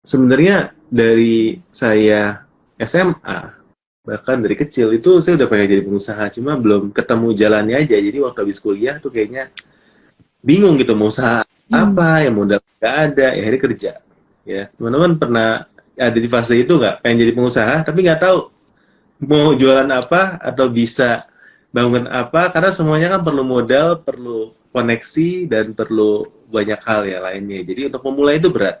sebenarnya dari saya SMA bahkan dari kecil itu saya udah pengen jadi pengusaha cuma belum ketemu jalannya aja. Jadi waktu habis kuliah tuh kayaknya bingung gitu mau usaha hmm. apa yang modal nggak ada ya hari kerja ya. Teman-teman pernah ada di fase itu nggak? Pengen jadi pengusaha tapi nggak tahu mau jualan apa atau bisa bangun apa karena semuanya kan perlu modal perlu koneksi dan perlu banyak hal ya lainnya. Jadi untuk memulai itu berat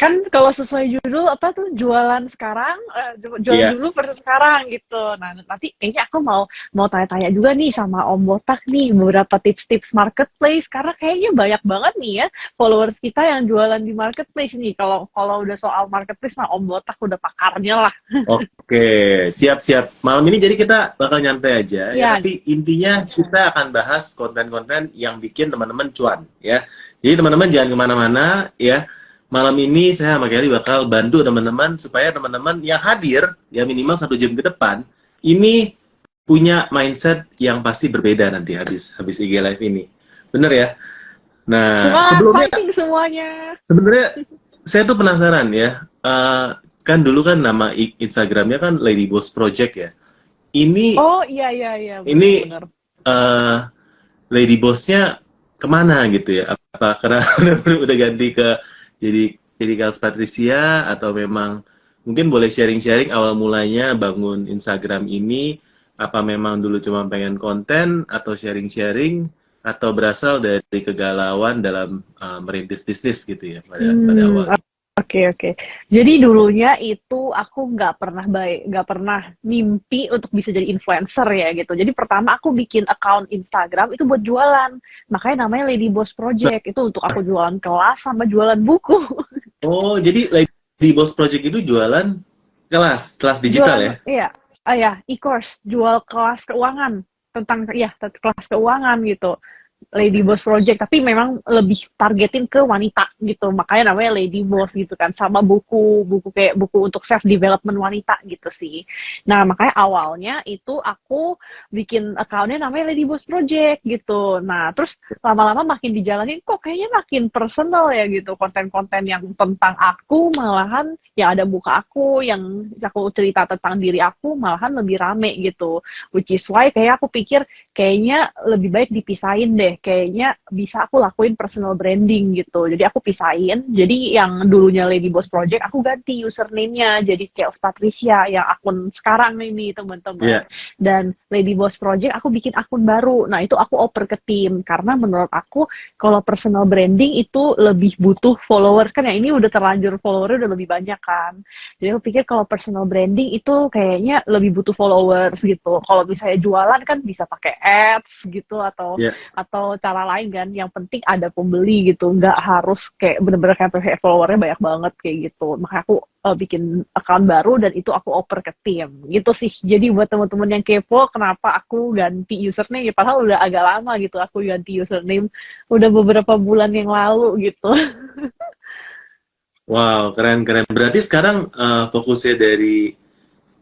kan kalau sesuai judul apa tuh jualan sekarang uh, jualan yeah. dulu versus sekarang gitu nah nanti kayaknya aku mau mau tanya-tanya juga nih sama Om Botak nih beberapa tips-tips marketplace karena kayaknya banyak banget nih ya followers kita yang jualan di marketplace nih kalau kalau udah soal marketplace mah Om Botak udah pakarnya lah oke siap-siap malam ini jadi kita bakal nyantai aja yeah. ya iya. tapi intinya kita akan bahas konten-konten yang bikin teman-teman cuan ya jadi teman-teman jangan ke mana-mana ya malam ini saya sama Kelly bakal bantu teman-teman supaya teman-teman yang hadir ya minimal satu jam ke depan ini punya mindset yang pasti berbeda nanti habis habis IG live ini. Bener ya? Nah Cuma sebelumnya semuanya. Sebenarnya saya tuh penasaran ya uh, kan dulu kan nama Instagramnya kan Lady Boss Project ya. Ini oh iya iya iya. bener, ini bener. Uh, Lady Bossnya ke mana gitu ya? Apa karena udah ganti ke jadi jadi Kals Patricia atau memang mungkin boleh sharing-sharing awal mulanya bangun Instagram ini apa memang dulu cuma pengen konten atau sharing-sharing atau berasal dari kegalauan dalam uh, merintis bisnis gitu ya pada hmm, pada awal. Oke okay, oke. Okay. Jadi dulunya itu aku nggak pernah baik, nggak pernah mimpi untuk bisa jadi influencer ya gitu. Jadi pertama aku bikin account Instagram itu buat jualan. Makanya namanya Lady Boss Project itu untuk aku jualan kelas sama jualan buku. Oh jadi Lady Boss Project itu jualan kelas, kelas digital jualan, ya? Iya, ah ya e-course, jual kelas keuangan tentang ya kelas keuangan gitu. Lady Boss Project tapi memang lebih targetin ke wanita gitu. Makanya namanya Lady Boss gitu kan sama buku buku kayak buku untuk self development wanita gitu sih. Nah makanya awalnya itu aku bikin accountnya namanya Lady Boss Project gitu. Nah terus lama-lama makin dijalanin kok kayaknya makin personal ya gitu konten-konten yang tentang aku malahan ya ada buka aku yang aku cerita tentang diri aku malahan lebih rame gitu. Which is why kayak aku pikir kayaknya lebih baik dipisahin deh kayaknya bisa aku lakuin personal branding gitu. Jadi aku pisahin. Jadi yang dulunya Lady Boss Project aku ganti username-nya jadi Kels Patricia yang akun sekarang ini teman-teman. Yeah. Dan Lady Boss Project aku bikin akun baru. Nah, itu aku oper ke tim karena menurut aku kalau personal branding itu lebih butuh follower kan ya ini udah terlanjur follower udah lebih banyak kan. Jadi aku pikir kalau personal branding itu kayaknya lebih butuh followers gitu. Kalau misalnya jualan kan bisa pakai ads gitu atau yeah. atau cara lain kan yang penting ada pembeli gitu. Nggak harus kayak bener-bener kayak followernya banyak banget kayak gitu. Makanya aku uh, bikin account baru dan itu aku oper ke tim. Gitu sih. Jadi buat teman-teman yang kepo kenapa aku ganti username? Ya padahal udah agak lama gitu aku ganti username. Udah beberapa bulan yang lalu gitu. Wow keren keren. Berarti sekarang uh, fokusnya dari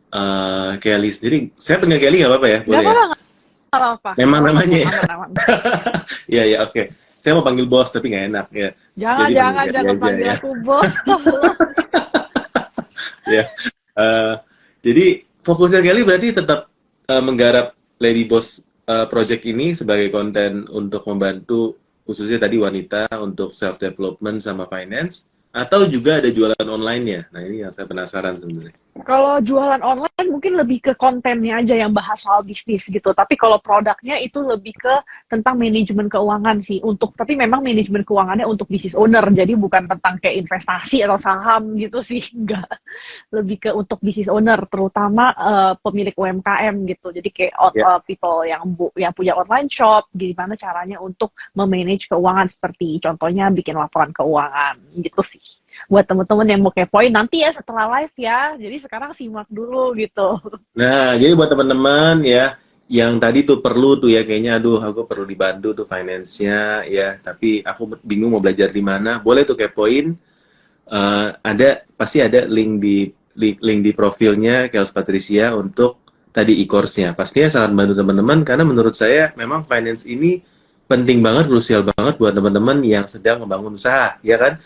uh, Kelly sendiri. Saya punya Kelly nggak apa-apa ya? Boleh gak ya? apa Memang namanya ya. Iya iya oke. Saya mau panggil bos tapi nggak enak ya. Jangan jadi jangan jangan panggil ya. aku bos. ya. Uh, jadi fokusnya Kelly berarti tetap uh, menggarap Lady Boss uh, project ini sebagai konten untuk membantu khususnya tadi wanita untuk self development sama finance atau juga ada jualan online ya. Nah ini yang saya penasaran sebenarnya. Kalau jualan online mungkin lebih ke kontennya aja yang bahas soal bisnis gitu. Tapi kalau produknya itu lebih ke tentang manajemen keuangan sih. Untuk tapi memang manajemen keuangannya untuk bisnis owner. Jadi bukan tentang kayak investasi atau saham gitu sih. Enggak. Lebih ke untuk bisnis owner, terutama uh, pemilik UMKM gitu. Jadi kayak yeah. uh, people yang bu yang punya online shop, gimana caranya untuk memanage keuangan seperti contohnya bikin laporan keuangan gitu sih buat teman-teman yang mau kepoin nanti ya setelah live ya. Jadi sekarang simak dulu gitu. Nah, jadi buat teman-teman ya yang tadi tuh perlu tuh ya kayaknya aduh aku perlu dibantu tuh finance-nya ya, tapi aku bingung mau belajar di mana. Boleh tuh kepoin. Uh, ada pasti ada link di link, link di profilnya Kels Patricia untuk tadi e-course-nya. Pastinya sangat bantu teman-teman karena menurut saya memang finance ini penting banget, krusial banget buat teman-teman yang sedang membangun usaha, ya kan?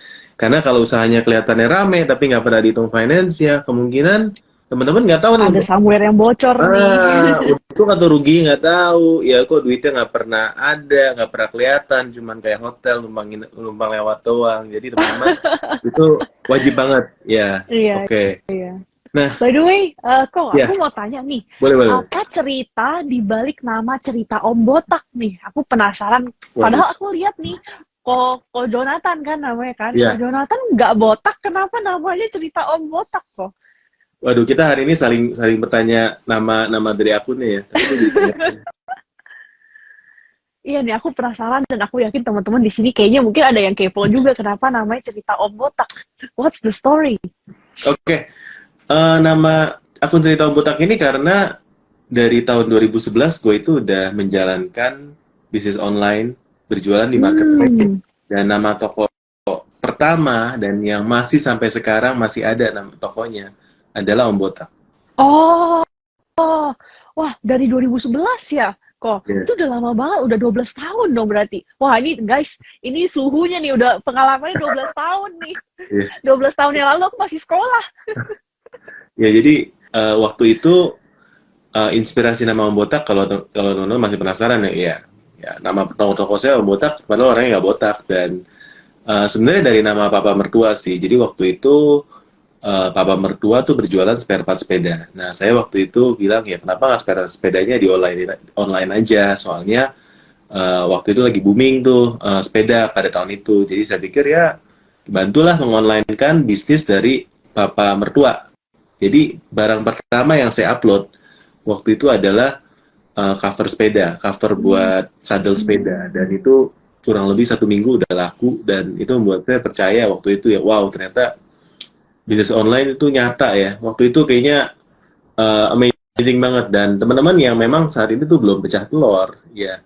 Karena kalau usahanya kelihatannya rame tapi nggak pernah dihitung finance ya kemungkinan teman-teman nggak tahu nih. Ada somewhere yang bocor ah, nih. untung atau rugi nggak tahu. Ya kok duitnya nggak pernah ada, nggak pernah kelihatan, cuman kayak hotel numpang numpang lewat doang. Jadi teman-teman itu wajib banget ya. Iya. Oke. Okay. Iya. Nah, by the way, uh, kok yeah. aku mau tanya nih, boleh, boleh. apa cerita di balik nama cerita Om Botak nih? Aku penasaran. Padahal aku lihat nih, kok kok Jonathan kan namanya kan, yeah. Ko Jonathan nggak botak, kenapa namanya cerita Om Botak kok? Waduh, kita hari ini saling saling bertanya nama nama dari akunnya ya. Iya nih, aku penasaran dan aku yakin teman-teman di sini kayaknya mungkin ada yang kepo juga kenapa namanya cerita Om Botak. What's the story? Oke, okay. uh, nama akun cerita Om Botak ini karena dari tahun 2011 gue itu udah menjalankan bisnis online berjualan di marketplace hmm. dan nama toko pertama dan yang masih sampai sekarang masih ada nama tokonya adalah Om Botak. Oh, oh, wah dari 2011 ya kok yeah. itu udah lama banget udah 12 tahun dong berarti wah ini guys ini suhunya nih udah pengalamannya 12 tahun nih yeah. 12 tahun yang lalu aku masih sekolah ya jadi uh, waktu itu uh, inspirasi nama Om Botak kalau kalau nono masih penasaran ya ya, ya nama toko toko saya Botak padahal orangnya nggak botak. Dan uh, sebenarnya dari nama papa mertua sih. Jadi waktu itu uh, papa mertua tuh berjualan spare part sepeda. Nah saya waktu itu bilang ya kenapa nggak spare sepedanya di online online aja? Soalnya uh, waktu itu lagi booming tuh uh, sepeda pada tahun itu. Jadi saya pikir ya bantulah mengonlinekan bisnis dari papa mertua. Jadi barang pertama yang saya upload waktu itu adalah uh, cover sepeda, cover buat saddle sepeda. Dan itu kurang lebih satu minggu udah laku dan itu membuat saya percaya waktu itu ya wow ternyata bisnis online itu nyata ya. Waktu itu kayaknya uh, amazing banget. Dan teman-teman yang memang saat ini tuh belum pecah telur ya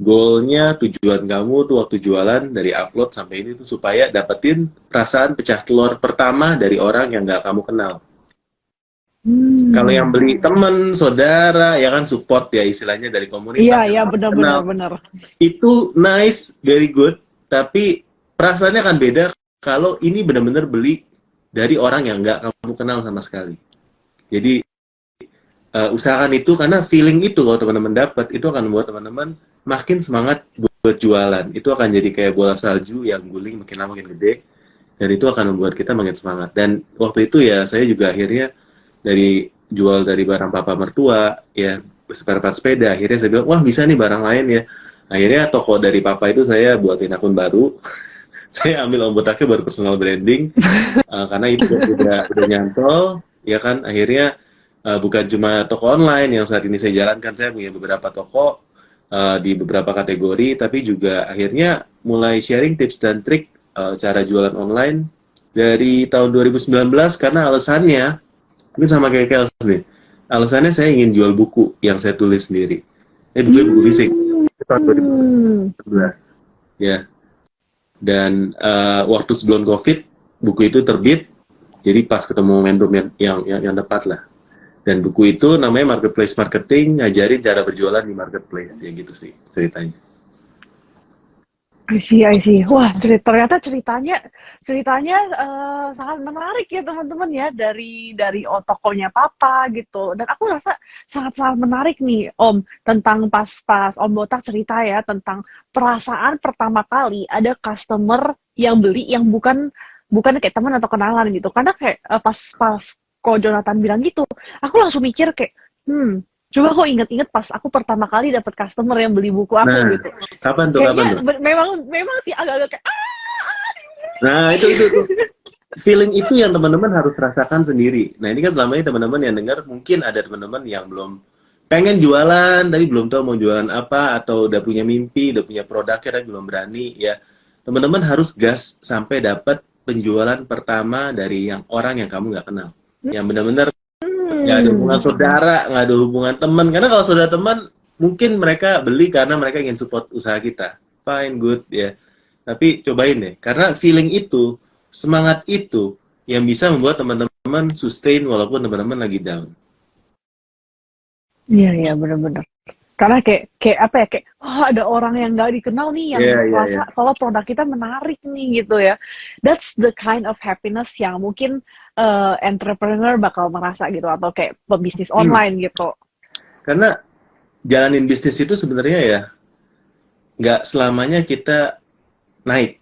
goalnya tujuan kamu tuh waktu jualan dari upload sampai ini tuh supaya dapetin perasaan pecah telur pertama dari orang yang nggak kamu kenal Hmm. Kalau yang beli temen, saudara, ya kan support ya istilahnya dari komunitas. Iya, iya benar-benar benar. Itu nice, very good. Tapi perasaannya kan beda kalau ini benar-benar beli dari orang yang nggak kamu kenal sama sekali. Jadi uh, usahakan itu karena feeling itu kalau teman-teman dapat itu akan membuat teman-teman makin semangat buat jualan. Itu akan jadi kayak bola salju yang guling makin lama makin gede dan itu akan membuat kita makin semangat. Dan waktu itu ya saya juga akhirnya dari jual dari barang papa mertua ya spare part sepeda. Akhirnya saya bilang wah bisa nih barang lain ya. Akhirnya toko dari papa itu saya buatin akun baru. Saya ambil ombotaknya baru personal branding. Uh, karena itu udah udah nyantol ya kan. Akhirnya uh, bukan cuma toko online yang saat ini saya jalankan saya punya beberapa toko uh, di beberapa kategori tapi juga akhirnya mulai sharing tips dan trik uh, cara jualan online dari tahun 2019 karena alasannya Mungkin sama kayak Kels nih. Alasannya saya ingin jual buku yang saya tulis sendiri. Eh, buku buku fisik. Tahun 2014. Ya. Dan uh, waktu sebelum COVID, buku itu terbit. Jadi pas ketemu momentum yang, yang, yang, yang tepat lah. Dan buku itu namanya Marketplace Marketing, ngajarin cara berjualan di marketplace. Ya gitu sih ceritanya. I see, I see. Wah, ternyata ceritanya ceritanya uh, sangat menarik ya teman-teman ya dari dari oh, tokonya papa gitu. Dan aku rasa sangat sangat menarik nih Om tentang pas pas Om Botak cerita ya tentang perasaan pertama kali ada customer yang beli yang bukan bukan kayak teman atau kenalan gitu. Karena kayak uh, pas pas Jonathan bilang gitu, aku langsung mikir kayak hmm Coba kok inget-inget pas aku pertama kali dapat customer yang beli buku aku nah, gitu. Kapan tuh? Kayaknya kapan tuh? Memang memang sih agak-agak kayak ah, Nah, itu itu tuh. Feeling itu yang teman-teman harus rasakan sendiri. Nah, ini kan selama ini teman-teman yang dengar mungkin ada teman-teman yang belum pengen jualan tapi belum tahu mau jualan apa atau udah punya mimpi, udah punya produknya tapi belum berani ya. Teman-teman harus gas sampai dapat penjualan pertama dari yang orang yang kamu nggak kenal. Yang benar-benar nggak ada hubungan hmm. saudara nggak ada hubungan teman. Karena kalau saudara teman mungkin mereka beli karena mereka ingin support usaha kita. Fine good ya. Tapi cobain deh. Karena feeling itu semangat itu yang bisa membuat teman-teman sustain walaupun teman-teman lagi down. Iya iya benar-benar. Karena kayak kayak apa ya kayak oh ada orang yang nggak dikenal nih yang iya, merasa kalau produk kita menarik nih gitu ya. That's the kind of happiness yang mungkin uh, entrepreneur bakal merasa gitu atau kayak pebisnis Hmm. online gitu Karena jalanin bisnis itu sebenarnya ya nggak selamanya kita naik.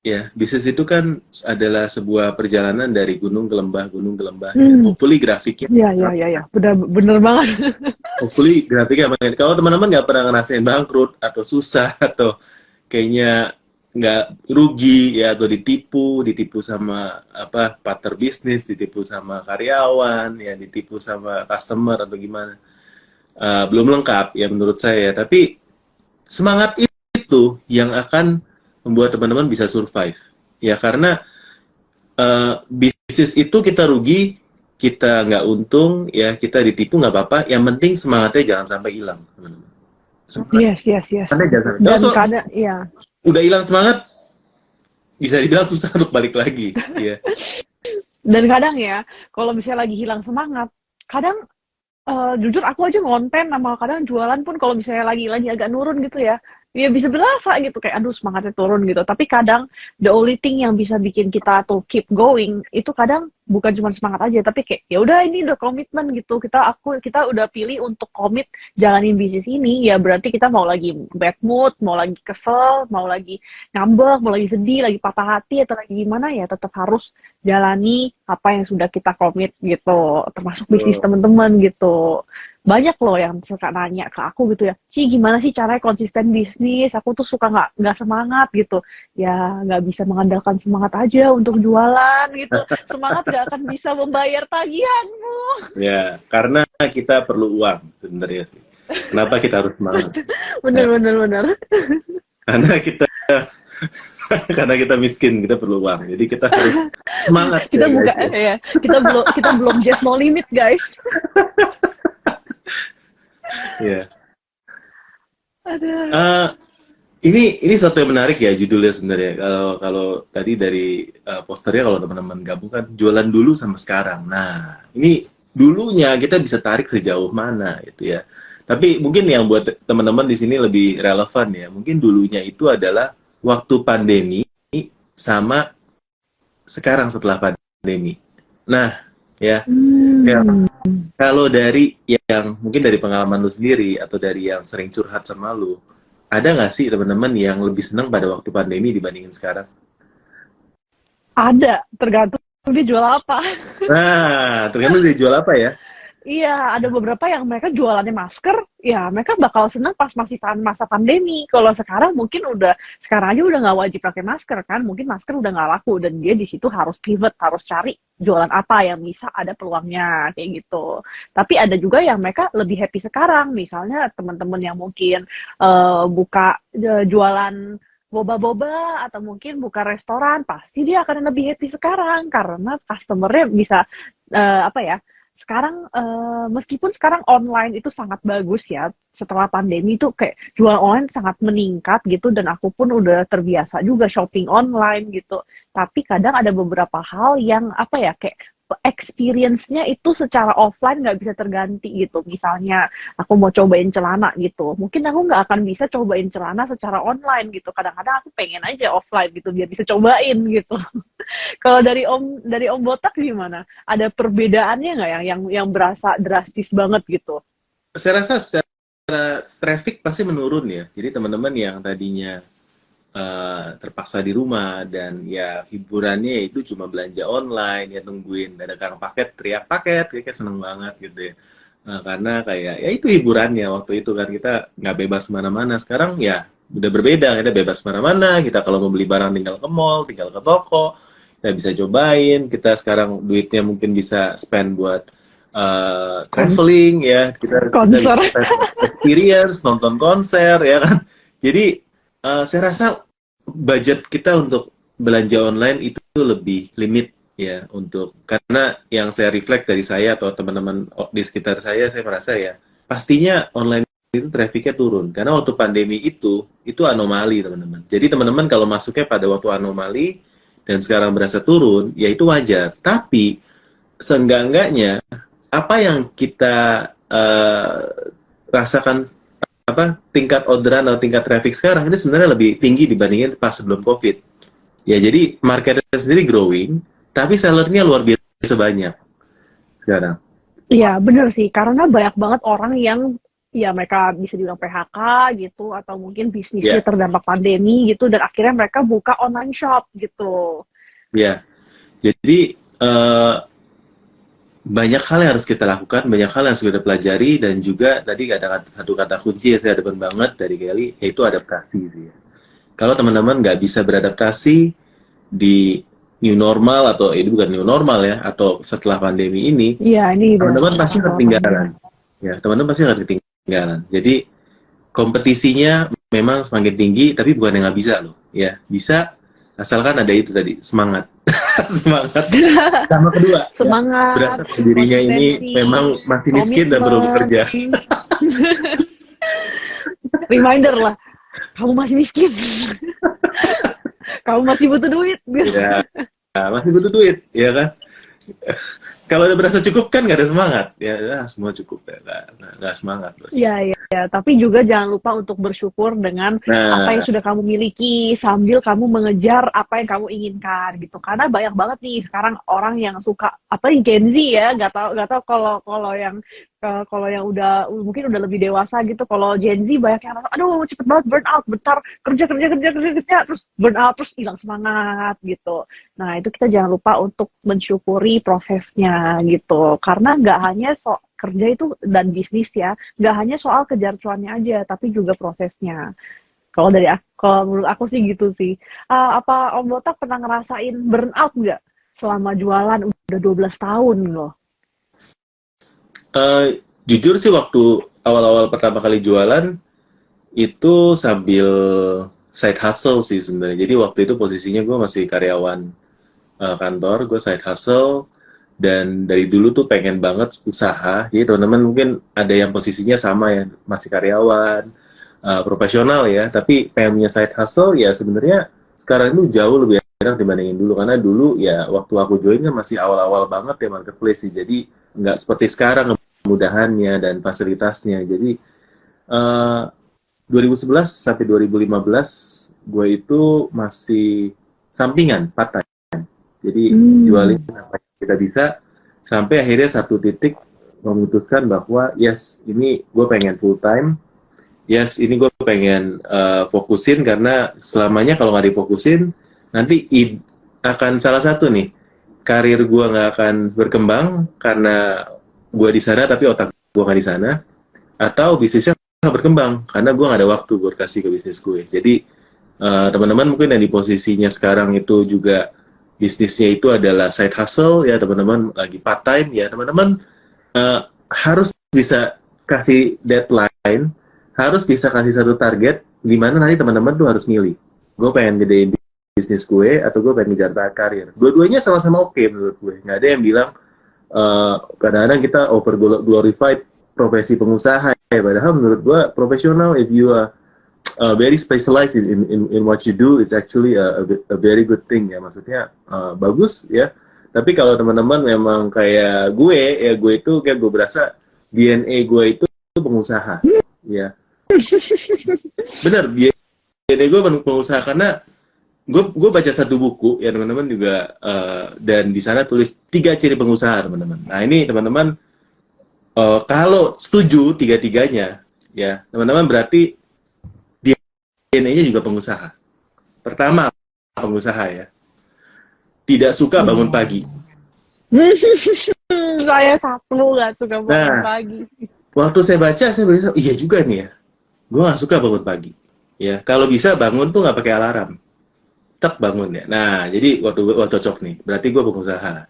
Ya, bisnis itu kan adalah sebuah perjalanan dari gunung ke lembah, gunung ke lembah. Hmm. Hopefully grafiknya, Iya iya iya ya. bener bener banget hopefully grafiknya. Kalau teman-teman nggak pernah ngerasain bangkrut atau susah atau kayaknya nggak rugi ya atau ditipu, ditipu sama apa partner bisnis, ditipu sama karyawan, ya ditipu sama customer atau gimana. Uh, belum lengkap ya menurut saya. Tapi semangat itu yang akan membuat teman-teman bisa survive. Ya karena uh, bisnis itu kita rugi, kita nggak untung, ya kita ditipu nggak apa-apa. Yang penting semangatnya jangan sampai hilang, teman-teman. Yes yes yes jangan sampai. dan kadang iya udah hilang semangat, bisa dibilang susah untuk balik lagi. ya. dan kadang ya kalau misalnya lagi hilang semangat kadang eh, jujur aku aja ngonten sama kadang jualan pun kalau misalnya lagi lagi agak nurun gitu ya ya bisa berasa gitu kayak aduh semangatnya turun gitu tapi kadang the only thing yang bisa bikin kita tuh keep going itu kadang bukan cuma semangat aja tapi kayak ya udah ini udah komitmen gitu. Kita aku kita udah pilih untuk komit jalanin bisnis ini. Ya berarti kita mau lagi bad mood mau lagi kesel mau lagi ngambek mau lagi sedih lagi patah hati atau lagi gimana ya tetap harus jalani apa yang sudah kita komit gitu. Termasuk bisnis Betul. teman-teman gitu. Banyak loh yang suka nanya ke aku gitu ya Ci gimana sih caranya konsisten bisnis? Aku tuh suka nggak nggak semangat gitu. Ya nggak bisa mengandalkan semangat aja untuk jualan gitu. Semangat nggak akan bisa membayar tagihanmu. Ya, karena kita perlu uang sebenarnya sih. Kenapa kita harus semangat? bener bener bener karena kita karena kita miskin kita perlu uang. Jadi kita harus semangat kita ya, buka guys. ya. kita belum kita belum just no limit guys. Ya. Ada Eh, ini ini satu yang menarik ya judulnya sebenarnya. Kalau kalau tadi dari eh, posternya kalau teman-teman gabung kan jualan dulu sama sekarang. Nah ini dulunya kita bisa tarik sejauh mana gitu ya. Tapi mungkin yang buat teman-teman di sini lebih relevan ya. Mungkin dulunya itu adalah waktu pandemi sama sekarang setelah pandemi. Nah ya. Hmm. Ya. Kalau dari yang mungkin dari pengalaman lu sendiri atau dari yang sering curhat sama lu, ada nggak sih teman-teman yang lebih senang pada waktu pandemi dibandingin sekarang? ada tergantung dia jual apa Nah, tergantung dia jual apa ya? Iya, ada beberapa yang mereka jualannya masker, ya mereka bakal seneng pas masih masa pandemi. Kalau sekarang mungkin udah, sekarang aja udah nggak wajib pakai masker kan, mungkin masker udah nggak laku dan dia di situ harus pivot, harus cari jualan apa yang bisa ada peluangnya kayak gitu. Tapi ada juga yang mereka lebih happy sekarang, misalnya teman-teman yang mungkin eh, buka eh, jualan boba-boba atau mungkin buka restoran, pasti dia akan lebih happy sekarang karena customernya bisa eh, apa ya? Sekarang eh, meskipun sekarang online itu sangat bagus ya setelah pandemi itu kayak jual online sangat meningkat gitu dan aku pun udah terbiasa juga shopping online gitu. Tapi kadang ada beberapa hal yang apa ya kayak experience-nya itu secara offline nggak bisa terganti gitu. Misalnya aku mau cobain celana gitu. Mungkin aku nggak akan bisa cobain celana secara online gitu. Kadang-kadang aku pengen aja offline gitu biar bisa cobain gitu. Kalau dari om dari om botak gimana? Ada perbedaannya nggak yang yang yang berasa drastis banget gitu? Saya rasa secara traffic pasti menurun ya. Jadi teman-teman yang tadinya eh, terpaksa di rumah dan ya hiburannya itu cuma belanja online ya tungguin ada kang paket teriak paket kayak seneng banget gitu ya. Nah, karena kayak ya itu hiburannya waktu itu kan kita nggak bebas ke mana-mana. Sekarang ya udah berbeda kita bebas ke mana-mana. Kita kalau mau beli barang tinggal ke mall, tinggal ke toko, kita bisa cobain. Kita sekarang duitnya mungkin bisa spend buat uh, traveling ya kita, kita Konser. bisa experience nonton konser ya kan. Jadi uh, saya rasa budget kita untuk belanja online itu lebih limit ya untuk karena yang saya reflect dari saya atau teman-teman di sekitar saya saya merasa ya pastinya online itu trafficnya turun. Karena waktu pandemi itu itu anomali teman-teman. Jadi teman-teman kalau masuknya pada waktu anomali dan sekarang berasa turun ya itu wajar. Tapi seenggak-enggaknya apa yang kita eh, rasakan apa tingkat orderan atau tingkat traffic sekarang ini sebenarnya lebih tinggi dibandingin pas sebelum COVID. Ya jadi marketnya sendiri growing, tapi sellernya luar biasa banyak sekarang. Iya bener sih, karena banyak banget orang yang ya mereka bisa dibilang PHK gitu atau mungkin bisnisnya Yeah. terdampak pandemi gitu dan akhirnya mereka buka online shop gitu. Ya, jadi eh, banyak hal yang harus kita lakukan, banyak hal yang harus kita pelajari dan juga tadi ada satu kata kunci yang saya depan banget dari Kelly yaitu adaptasi sih. ya. Kalau teman-teman nggak bisa beradaptasi di new normal atau ini bukan new normal ya atau setelah pandemi ini, Iya ini teman-teman pasti akan ketinggalan. Ya, teman-teman pasti akan ketinggalan. Jadi kompetisinya memang semakin tinggi, tapi bukan yang nggak bisa loh. Ya, bisa asalkan ada itu tadi semangat, semangat. Sama kedua, ya, Semangat. berasa dirinya ini memang masih miskin dan perlu bekerja. Reminder lah, kamu masih miskin. kamu masih butuh duit. Ya, masih butuh duit, ya kan? Kalau udah berasa cukup kan nggak ada semangat, ya ah, semua cukup ya, nggak nggak- semangat. bos. Iya, iya, iya. Tapi juga jangan lupa untuk bersyukur dengan Nah, apa yang sudah kamu miliki sambil kamu mengejar apa yang kamu inginkan gitu. Karena banyak banget nih sekarang orang yang suka apa Gen Z ya, nggak tahu nggak tahu kalau kalau yang eh, kalau yang udah mungkin udah lebih dewasa gitu. Kalau Gen Z banyak yang aduh cepet banget burn out, bentar kerja kerja kerja kerja kerja terus burn out terus hilang semangat gitu. Nah itu kita jangan lupa untuk mensyukuri prosesnya gitu. Karena nggak hanya so kerja itu dan bisnis ya, nggak hanya soal kejar cuannya aja, tapi juga prosesnya. Kalau dari aku, kalau menurut aku sih gitu sih. Ah, apa Om Botak pernah ngerasain burnout nggak selama jualan udah 12 tahun loh? Eh, jujur sih waktu awal-awal pertama kali jualan itu sambil side hustle sih sebenarnya. Jadi waktu itu posisinya gue masih karyawan eh, kantor, gue side hustle dan dari dulu tuh pengen banget usaha. Jadi teman-teman mungkin ada yang posisinya sama ya, masih karyawan, eh, profesional ya, tapi pengen punya side hustle ya sebenarnya sekarang itu jauh lebih enak dibandingin dulu karena dulu ya waktu aku join kan masih awal-awal banget ya marketplace sih. Jadi nggak seperti sekarang kemudahannya dan fasilitasnya. Jadi eh 2011 sampai 2015 gue itu masih sampingan part time. Jadi Hmm. jualin apa yang kita bisa sampai akhirnya satu titik memutuskan bahwa yes ini gue pengen full time. Yes ini gue pengen eh, fokusin karena selamanya kalau nggak difokusin nanti akan salah satu nih. Karir gue nggak akan berkembang karena gue di sana tapi otak gue nggak di sana. Atau bisnisnya nggak berkembang karena gue nggak ada waktu buat kasih ke bisnis gue. Jadi eh, teman-teman mungkin yang di posisinya sekarang itu juga bisnisnya itu adalah side hustle ya teman-teman lagi part time ya teman-teman eh, harus bisa kasih deadline harus bisa kasih satu target di mana nanti teman-teman tuh harus milih. Gue pengen gedein bisnis gue atau gue pengen ngejar karir. Dua-duanya sama-sama oke menurut gue. Nggak ada yang bilang eh, kadang-kadang kita over glorified profesi pengusaha ya. Padahal menurut gue profesional if you are uh, very specialized in, in in in what you do is actually a, a, a very good thing ya. Maksudnya uh, bagus ya. Tapi kalau teman-teman memang kayak gue ya gue itu kayak gue berasa DNA gue itu pengusaha ya. Bener DNA gue pen- pengusaha karena gue gue baca satu buku ya teman-teman juga eh, dan di sana tulis tiga ciri pengusaha teman-teman. Nah ini teman-teman eh, kalau setuju tiga-tiganya ya teman-teman berarti DNA-nya juga pengusaha. Pertama pengusaha ya. Tidak suka bangun pagi. Saya satu nggak suka bangun Nah. pagi. waktu saya baca saya berasa iya juga nih ya. Gue nggak suka bangun pagi. Ya kalau bisa bangun tuh nggak pakai alarm tak bangun ya. Nah jadi waktu wah cocok nih berarti gue pengusaha.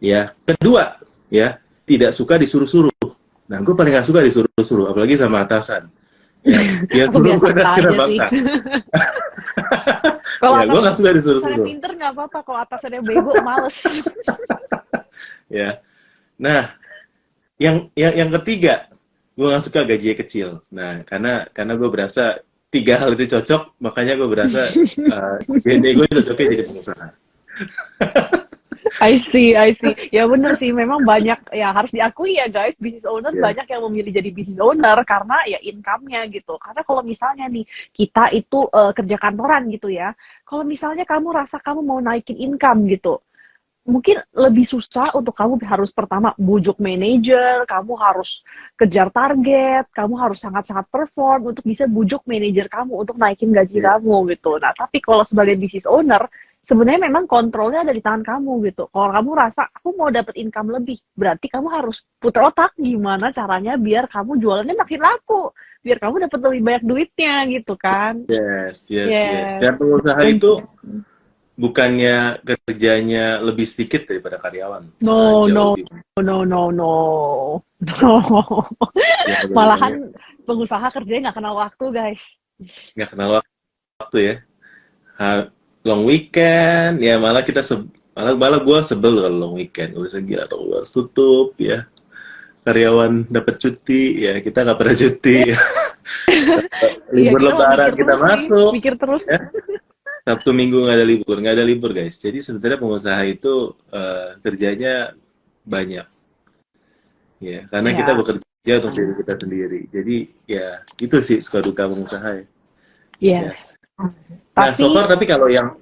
Ya kedua ya tidak suka disuruh-suruh. Nah gue paling nggak suka disuruh-suruh apalagi sama atasan. Ya, ya gue bangsa Kalau ya gue atas suka disuruh-suruh. pinter nggak apa-apa, kalau atasannya bego males. ya. Nah yang yang yang ketiga gue nggak suka gajinya kecil. Nah karena karena gue berasa tiga hal itu cocok makanya gue berasa uh, DNA gue cocoknya jadi pengusaha I see, I see. Ya bener sih, memang banyak ya harus diakui ya guys, business owner Yeah. banyak yang memilih jadi business owner karena ya income-nya gitu. Karena kalau misalnya nih kita itu eh, kerja kantoran gitu ya, kalau misalnya kamu rasa kamu mau naikin income gitu, mungkin lebih susah untuk kamu harus pertama bujuk manajer, kamu harus kejar target, kamu harus sangat-sangat perform untuk bisa bujuk manajer kamu untuk naikin gaji Yeah. kamu gitu. Nah, tapi kalau sebagai business owner, sebenarnya memang kontrolnya ada di tangan kamu gitu. Kalau kamu rasa aku mau dapat income lebih, berarti kamu harus putar otak gimana caranya biar kamu jualannya makin laku, biar kamu dapat lebih banyak duitnya gitu kan. Yes, yes, yes. Yes. Dan pengusaha itu bukannya kerjanya lebih sedikit daripada karyawan. No, no, lebih- no, no, no, no. ya, Malahan pengusaha kerjanya nggak kenal waktu guys. nggak kenal waktu ya. Long weekend, ya malah kita se- malah malah gue sebel kalau long weekend. Udah segila atau harus tutup ya. Karyawan dapat cuti, ya kita nggak pernah cuti. Iya, Libur kita mau lebaran kita nih, masuk. Mikir terus. Ya. Sabtu Minggu nggak ada libur, nggak ada libur guys. Jadi sebenarnya pengusaha itu eh, kerjanya banyak, ya karena Ya. kita bekerja untuk diri kita sendiri. Jadi ya itu sih suka duka pengusaha ya. Yes. Nah, Tapi tapi kalau yang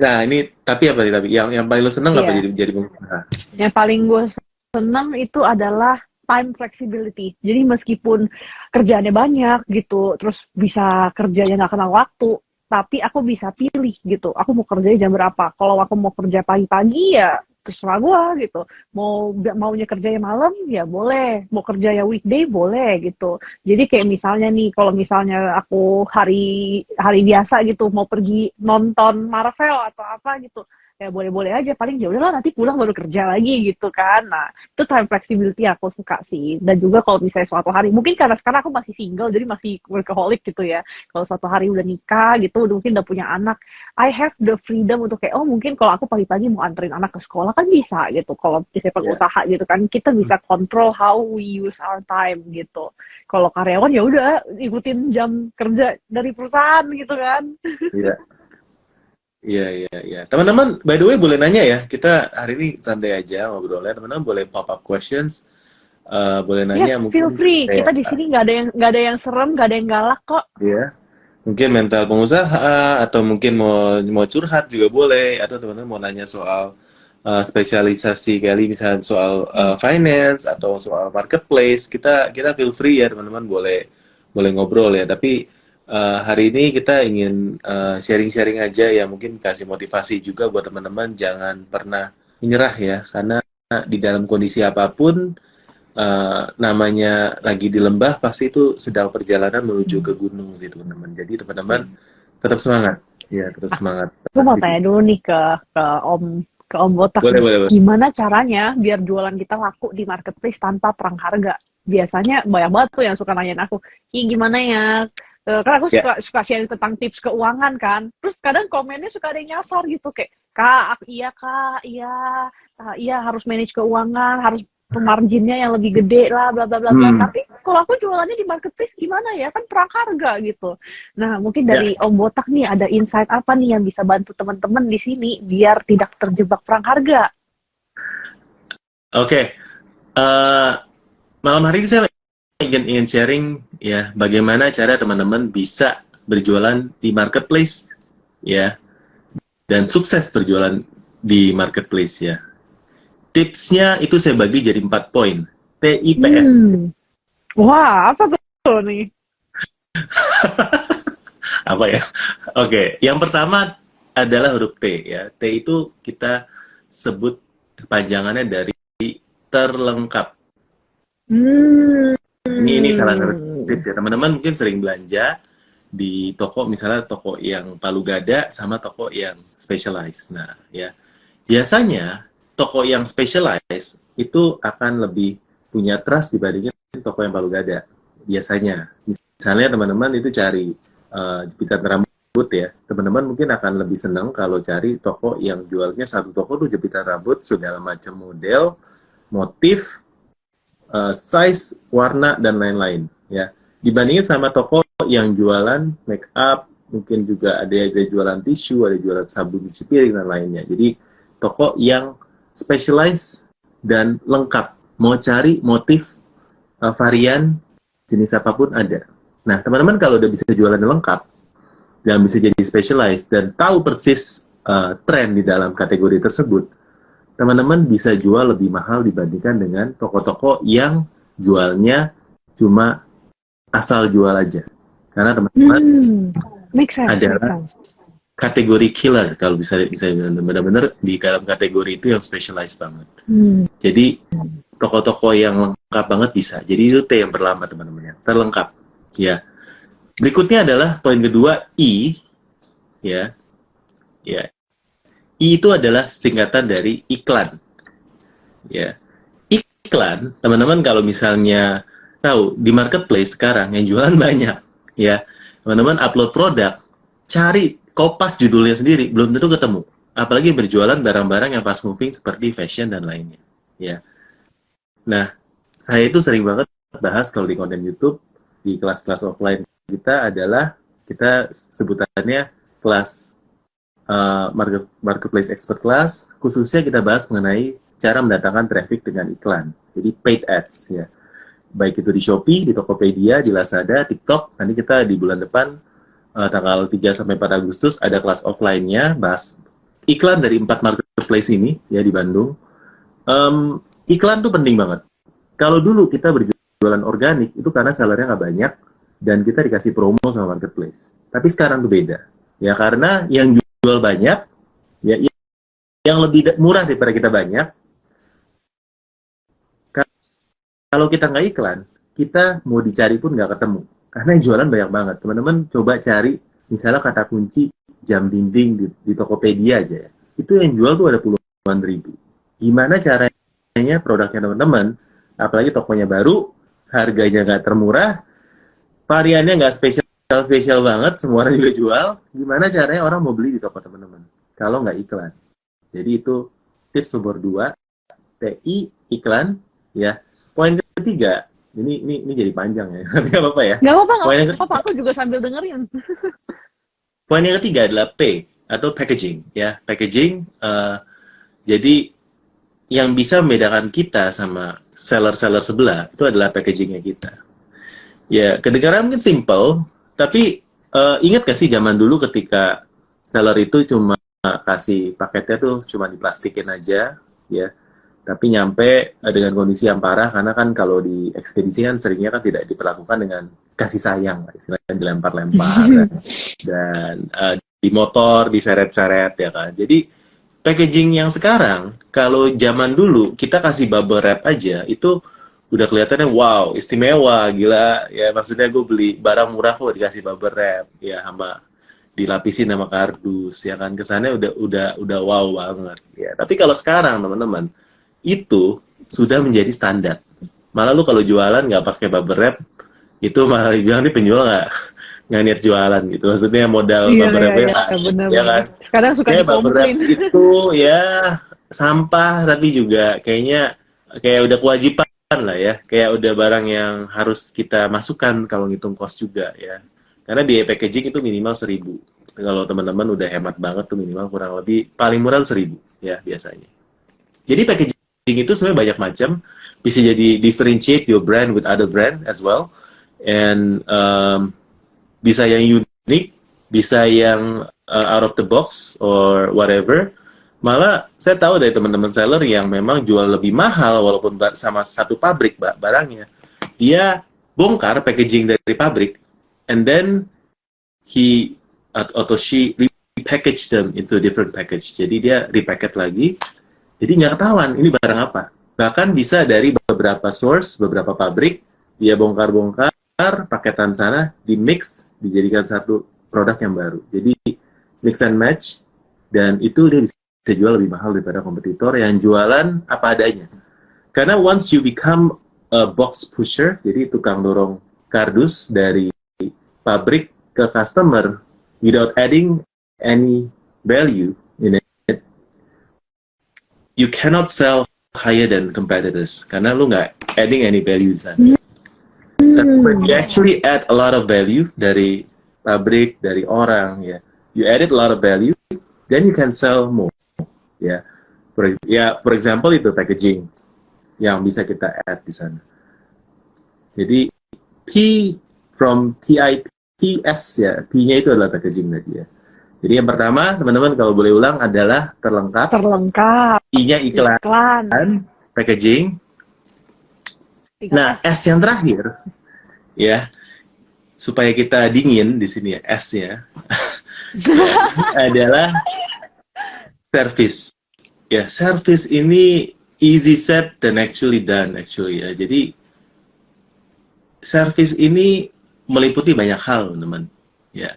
nah ini tapi apa nih tapi yang yang paling lo seneng apa Iya. jadi jadi pengusaha? yang paling gue senang itu adalah time flexibility. Jadi meskipun kerjaannya banyak gitu, terus bisa kerjanya nggak kenal waktu, tapi aku bisa pilih gitu. Aku mau kerjanya jam berapa. Kalau aku mau kerja pagi-pagi ya terserah gue gitu. Mau maunya kerjanya malam ya boleh. Mau kerja ya weekday boleh gitu. Jadi kayak misalnya nih, kalau misalnya aku hari hari biasa gitu mau pergi nonton Marvel atau apa gitu, ya boleh-boleh aja paling ya udahlah nanti pulang baru kerja lagi gitu kan nah itu time flexibility aku suka sih dan juga kalau misalnya suatu hari mungkin karena sekarang aku masih single jadi masih workaholic gitu ya kalau suatu hari udah nikah gitu udah mungkin udah punya anak I have the freedom untuk kayak oh mungkin kalau aku pagi-pagi mau anterin anak ke sekolah kan bisa gitu kalau misalnya pengusaha gitu kan kita bisa control how we use our time gitu kalau karyawan ya udah ikutin jam kerja dari perusahaan gitu kan Iya. Iya, iya, iya. Teman-teman, by the way boleh nanya ya. Kita hari ini santai aja ngobrolnya. Teman-teman boleh pop up questions. Eh, boleh nanya yes mungkin feel free kayak- kita di sini nggak ada yang nggak ada yang serem nggak ada yang galak kok ya mungkin mental pengusaha atau mungkin mau mau curhat juga boleh atau teman-teman mau nanya soal uh, spesialisasi kali misalnya soal uh, finance atau soal marketplace kita kita feel free ya teman-teman boleh boleh ngobrol ya tapi uh, hari ini kita ingin uh, sharing-sharing aja ya mungkin kasih motivasi juga buat teman-teman jangan pernah menyerah ya karena di dalam kondisi apa pun uh, namanya lagi di lembah pasti itu sedang perjalanan menuju ke gunung sih teman-teman. Jadi teman-teman tetap semangat. Ya, tetap semangat. Gue mau tanya dulu nih ke ke Om ke Om Botak. Boleh, boleh, boleh. Gimana caranya biar jualan kita laku di marketplace tanpa perang harga? Biasanya banyak banget tuh yang suka nanyain aku, Ih gimana ya? Eh, kan aku Ya. suka suka sharing tentang tips keuangan kan. Terus kadang komennya suka ada yang nyasar gitu kayak, Kak, iya Kak, iya, iya harus manage keuangan, harus marginnya yang lebih gede lah, bla bla bla bla. Hmm. Tapi kalau aku jualannya di marketplace gimana ya? Kan perang harga gitu. Nah, mungkin Ya. dari Om Botak nih ada insight apa nih yang bisa bantu teman-teman di sini biar tidak terjebak perang harga? Oke. Eh, malam hari ini saya ingin, ingin sharing ya bagaimana cara teman-teman bisa berjualan di marketplace ya dan sukses berjualan di marketplace ya. Tipsnya itu saya bagi jadi empat poin. TIPS. Hmm. Wah, apa tuh nih? apa ya? Oke, yang pertama adalah huruf T ya. T itu kita sebut kepanjangannya dari terlengkap. Hmm. Ini ini salah satu tips ya. Teman-teman mungkin sering belanja di toko misalnya toko yang palu gada sama toko yang specialized. Nah, ya. Biasanya toko yang specialized itu akan lebih punya trust dibandingin toko yang palu gada. Biasanya. Misalnya teman-teman itu cari uh, jepitan rambut ya. Teman-teman mungkin akan lebih senang kalau cari toko yang jualnya satu toko tuh jepitan rambut segala macam model, motif, uh, size, warna dan lain-lain ya. Dibandingin sama toko yang jualan make up, mungkin juga ada ada jualan tisu, ada jualan sabun cuci piring dan lainnya. Jadi toko yang specialized dan lengkap. Mau cari motif uh, varian jenis apa pun ada. Nah, teman-teman kalau udah bisa jualan lengkap dan bisa jadi specialized dan tahu persis uh, tren di dalam kategori tersebut, teman-teman bisa jual lebih mahal dibandingkan dengan toko-toko yang jualnya cuma asal jual aja. Karena teman-teman Hmm. Adalah-. Kategori killer kalau bisa bisa benar-benar di dalam kategori itu yang specialized banget. Hmm. Jadi toko-toko yang lengkap banget bisa. Jadi itu T yang berlama teman-teman ya. Terlengkap. Ya. Berikutnya adalah poin kedua I ya. Ya. I itu adalah singkatan dari iklan. Ya. Iklan, teman-teman kalau misalnya tahu di marketplace sekarang yang jualan banyak ya. Teman-teman upload produk, cari kopas judulnya sendiri belum tentu ketemu. Apalagi berjualan barang-barang yang fast moving seperti fashion dan lainnya. Ya. Nah, saya itu sering banget bahas kalau di konten YouTube di kelas-kelas offline kita adalah kita sebutannya kelas uh, market, marketplace expert class. Khususnya kita bahas mengenai cara mendatangkan traffic dengan iklan. Jadi paid ads ya. Baik itu di Shopee, di Tokopedia, di Lazada, TikTok. Nanti kita di bulan depan uh, tanggal 3 sampai 4 Agustus ada kelas offline-nya bahas iklan dari empat marketplace ini ya di Bandung. Em, iklan tuh penting banget. Kalau dulu kita berjualan organik itu karena sellernya nggak banyak dan kita dikasih promo sama marketplace. Tapi sekarang tuh beda. Ya karena yang jual banyak, ya yang lebih murah daripada kita banyak. Ka- Kalau kita nggak iklan, kita mau dicari pun nggak ketemu. Karena yang jualan banyak banget. Teman-teman coba cari misalnya kata kunci jam dinding di, di Tokopedia aja ya. Itu yang jual tuh ada puluhan ribu. Gimana caranya produknya teman-teman, apalagi tokonya baru, harganya nggak termurah, variannya nggak spesial spesial banget, semua orang juga jual. Gimana caranya orang mau beli di toko teman-teman? Kalau nggak iklan. Jadi itu tips nomor dua, TI iklan, ya. Poin ketiga, ini ini ini jadi panjang ya, tapi nggak apa-apa ya. Gak apa-apa, Poin yang gak apa-apa. Aku juga sambil dengerin. Poin yang ketiga adalah P atau packaging ya packaging eh, jadi yang bisa membedakan kita sama seller-seller sebelah itu adalah packagingnya kita ya kedengaran mungkin simple tapi eh, ingat gak sih zaman dulu ketika seller itu cuma kasih paketnya tuh cuma diplastikin aja ya tapi nyampe eh, dengan kondisi yang parah karena kan kalau di ekspedisi kan seringnya kan tidak diperlakukan dengan kasih sayang istilahnya dilempar-lempar dan eh, di motor diseret-seret ya kan. Jadi packaging yang sekarang kalau zaman dulu kita kasih bubble wrap aja itu udah kelihatannya wow istimewa gila. Ya maksudnya gue beli barang murah kok dikasih bubble wrap ya sama dilapisin sama kardus ya kan. Kesannya udah udah udah wow banget ya. Tapi kalau sekarang teman-teman itu sudah menjadi standar. Malah lu kalau jualan nggak pakai bubble wrap itu malah bilang nih penjual nggak? Nggak niat jualan gitu. Maksudnya modal Iya, bubble iya, wrapnya iya, benar. ya kan? Sekarang suka kayak bubble wrap itu ya. Sampah tapi juga kayaknya kayak udah kewajiban lah ya. Kayak udah barang yang harus kita masukkan kalau ngitung cost juga ya. Karena biaya packaging itu minimal seribu. Kalau teman-teman udah hemat banget tuh minimal kurang lebih paling murah seribu ya biasanya. Jadi packaging itu sebenarnya banyak macam. Bisa jadi differentiate your brand with other brand as well. And um, bisa yang unik bisa yang uh, out of the box or whatever. Malah saya tahu dari teman-teman seller yang memang jual lebih mahal walaupun sama satu pabrik ba- barangnya. Dia bongkar packaging dari pabrik and then he at- atau she repackage them into different package. Jadi dia repacket lagi jadi nggak ketahuan ini barang apa bahkan bisa dari beberapa source beberapa pabrik dia bongkar-bongkar paketan sana di mix dijadikan satu produk yang baru jadi mix and match dan itu dia bisa jual lebih mahal daripada kompetitor yang jualan apa adanya. Karena once you become a box pusher, jadi tukang dorong kardus dari pabrik ke customer without adding any value you cannot sell higher than competitors karena lu nggak adding any value di sana. Tapi when you actually add a lot of value dari pabrik, dari orang ya, you added a lot of value, then you can sell more ya For, ya, for example itu packaging yang bisa kita add di sana. Jadi P from TIPS ya, P-nya itu adalah packaging tadi ya. Jadi yang pertama, teman-teman kalau boleh ulang adalah terlengkap. Terlengkap. I-nya iklan, Iklan. packaging. Tiga Nah, S. Yang terakhir, ya, supaya kita dingin di sini ya, S-nya adalah service. Ya, service ini easy said dan actually done actually ya. Jadi service ini meliputi banyak hal, teman-teman. Ya.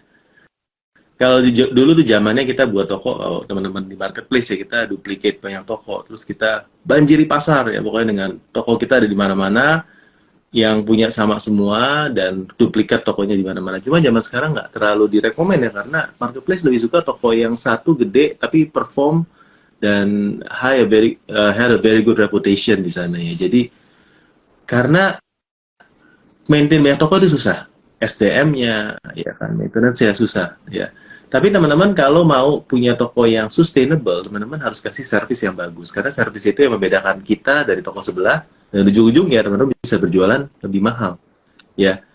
Kalau di- dulu tuh zamannya kita buat toko, teman-teman di marketplace ya kita duplicate banyak toko, terus kita banjiri pasar ya pokoknya dengan toko kita ada di mana-mana yang punya sama semua dan duplikat tokonya di mana-mana. Cuma zaman sekarang nggak terlalu direkomend ya karena marketplace lebih suka toko yang satu gede tapi perform dan high a very uh, had a very good reputation di sana ya. Jadi karena maintain banyak toko itu susah. SDM-nya ya kan maintenance ya susah ya. Tapi teman-teman kalau mau punya toko yang sustainable, teman-teman harus kasih service yang bagus karena service itu yang membedakan kita dari toko sebelah dan ujung-ujungnya teman-teman bisa berjualan lebih mahal. Ya.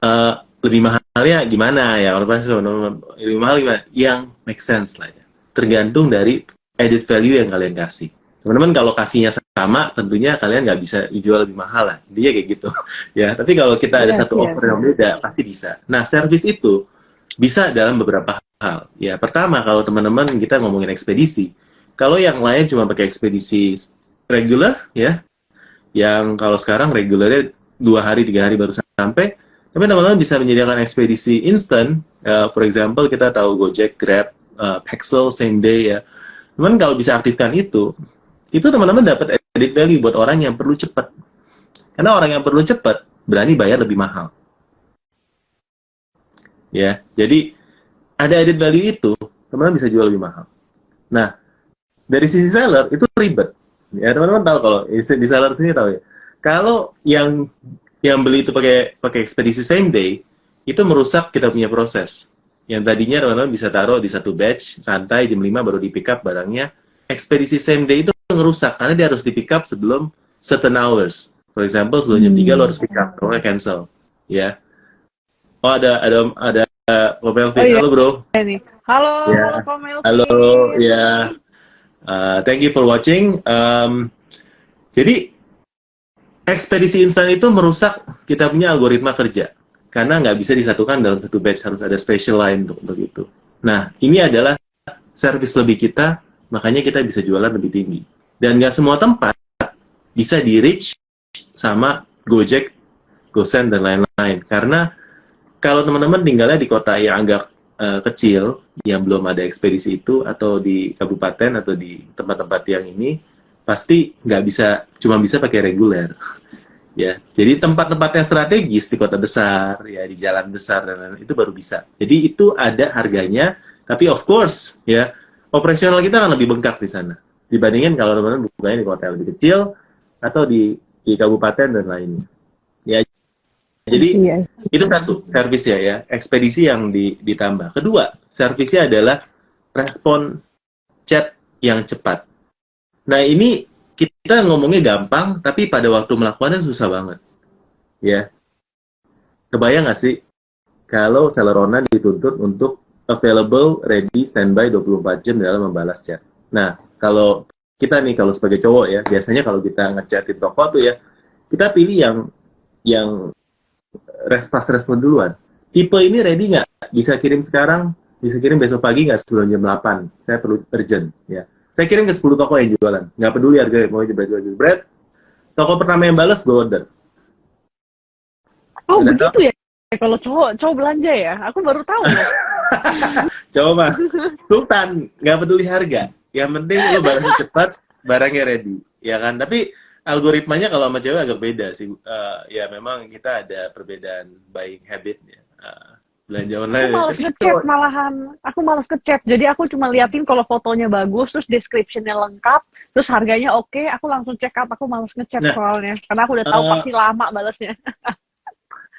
Eh, lebih mahalnya gimana ya? Lebih mahal gimana? Yang make sense lah ya. Tergantung dari added value yang kalian kasih. Teman-teman kalau kasihnya sama, tentunya kalian nggak bisa jual lebih mahal lah. Dia kayak gitu. ya, tapi kalau kita ada Yes, satu yes, offer yang beda, pasti bisa. Nah, service itu bisa dalam beberapa hal. Ya, pertama kalau teman-teman kita ngomongin ekspedisi, kalau yang lain cuma pakai ekspedisi regular, ya, yang kalau sekarang regulernya dua hari tiga hari baru sampai, tapi teman-teman bisa menyediakan ekspedisi instan. Uh, for example, kita tahu Gojek, Grab, uh, Paxel, same day ya. Teman kalau bisa aktifkan itu, itu teman-teman dapat added value buat orang yang perlu cepat. Karena orang yang perlu cepat berani bayar lebih mahal. Ya, jadi ada added value itu, teman-teman bisa jual lebih mahal. Nah, dari sisi seller itu ribet. Ya, teman-teman tahu kalau di seller sini tahu ya. Kalau yang yang beli itu pakai pakai ekspedisi same day, itu merusak kita punya proses. Yang tadinya teman-teman bisa taruh di satu batch, santai jam 5 baru di pick up barangnya. Ekspedisi same day itu ngerusak karena dia harus di pick up sebelum certain hours. For example, sebelum jam 3 lo harus pick up, kalau cancel. Ya. Oh ada ada ada Ko Melvin. Oh, iya. Halo bro. Halo, Ya. halo. Halo, ya. Uh, thank you for watching. Um, jadi ekspedisi instan itu merusak kita punya algoritma kerja karena nggak bisa disatukan dalam satu batch harus ada special line untuk, untuk itu. Nah ini adalah service lebih kita, makanya kita bisa jualan lebih tinggi. Dan nggak semua tempat bisa di reach sama Gojek, GoSend dan lain-lain karena kalau teman-teman tinggalnya di kota yang agak eh, kecil yang belum ada ekspedisi itu atau di kabupaten atau di tempat-tempat yang ini pasti nggak bisa cuma bisa pakai reguler. Ya jadi tempat-tempat yang strategis di kota besar ya di jalan besar dan lain-lain itu baru bisa. Jadi itu ada harganya tapi of course ya operasional kita akan lebih bengkak di sana. Dibandingin kalau teman-teman bukanya di kota yang lebih kecil atau di di kabupaten dan lainnya ya jadi Iya. itu satu servis ya ya ekspedisi yang di- ditambah. Kedua servisnya adalah respon chat yang cepat. Nah ini kita ngomongnya gampang tapi pada waktu melakukannya susah banget. Ya. Kebayang nggak sih? Kalau Celerona dituntut untuk available ready standby 24 jam dalam membalas chat. Nah kalau kita nih kalau sebagai cowok ya biasanya kalau kita ngechatin toko tuh ya kita pilih yang yang respas respon duluan. Tipe ini ready nggak? Bisa kirim sekarang, bisa kirim besok pagi nggak sebelum jam 8. Saya perlu urgent. Ya. Saya kirim ke 10 toko yang jualan. Nggak peduli harganya, mau jebret jebret. Toko pertama yang balas, gue order. Oh, Ada begitu ya? Kalau cowok, cowok belanja ya? Aku baru tahu. loh. Coba mah, Sultan, nggak peduli harga. Yang penting lo barangnya cepat, barangnya ready. Ya kan? Tapi algoritmanya kalau sama cewek agak beda sih. Eh, ya memang kita ada perbedaan buying habit ya. Eh, belanja online. Aku males Tapi ngechat cowok- malahan. Aku males ngechat. Jadi aku cuma liatin kalau fotonya bagus, terus description-nya lengkap, terus harganya oke, aku langsung check out. Aku males ngechat Nah, soalnya. Karena aku udah tahu eh, pasti lama balasnya.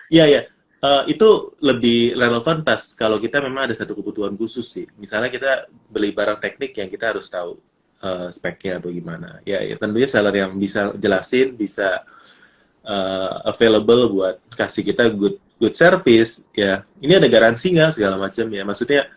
Iya ya, Eh, itu lebih relevan pas kalau kita memang ada satu kebutuhan khusus sih. Misalnya kita beli barang teknik yang kita harus tahu uh, speknya atau gimana. Ya, ya tentunya seller yang bisa jelasin, bisa uh, available buat kasih kita good good service. Ya, ini ada garansi nggak segala macam ya. Maksudnya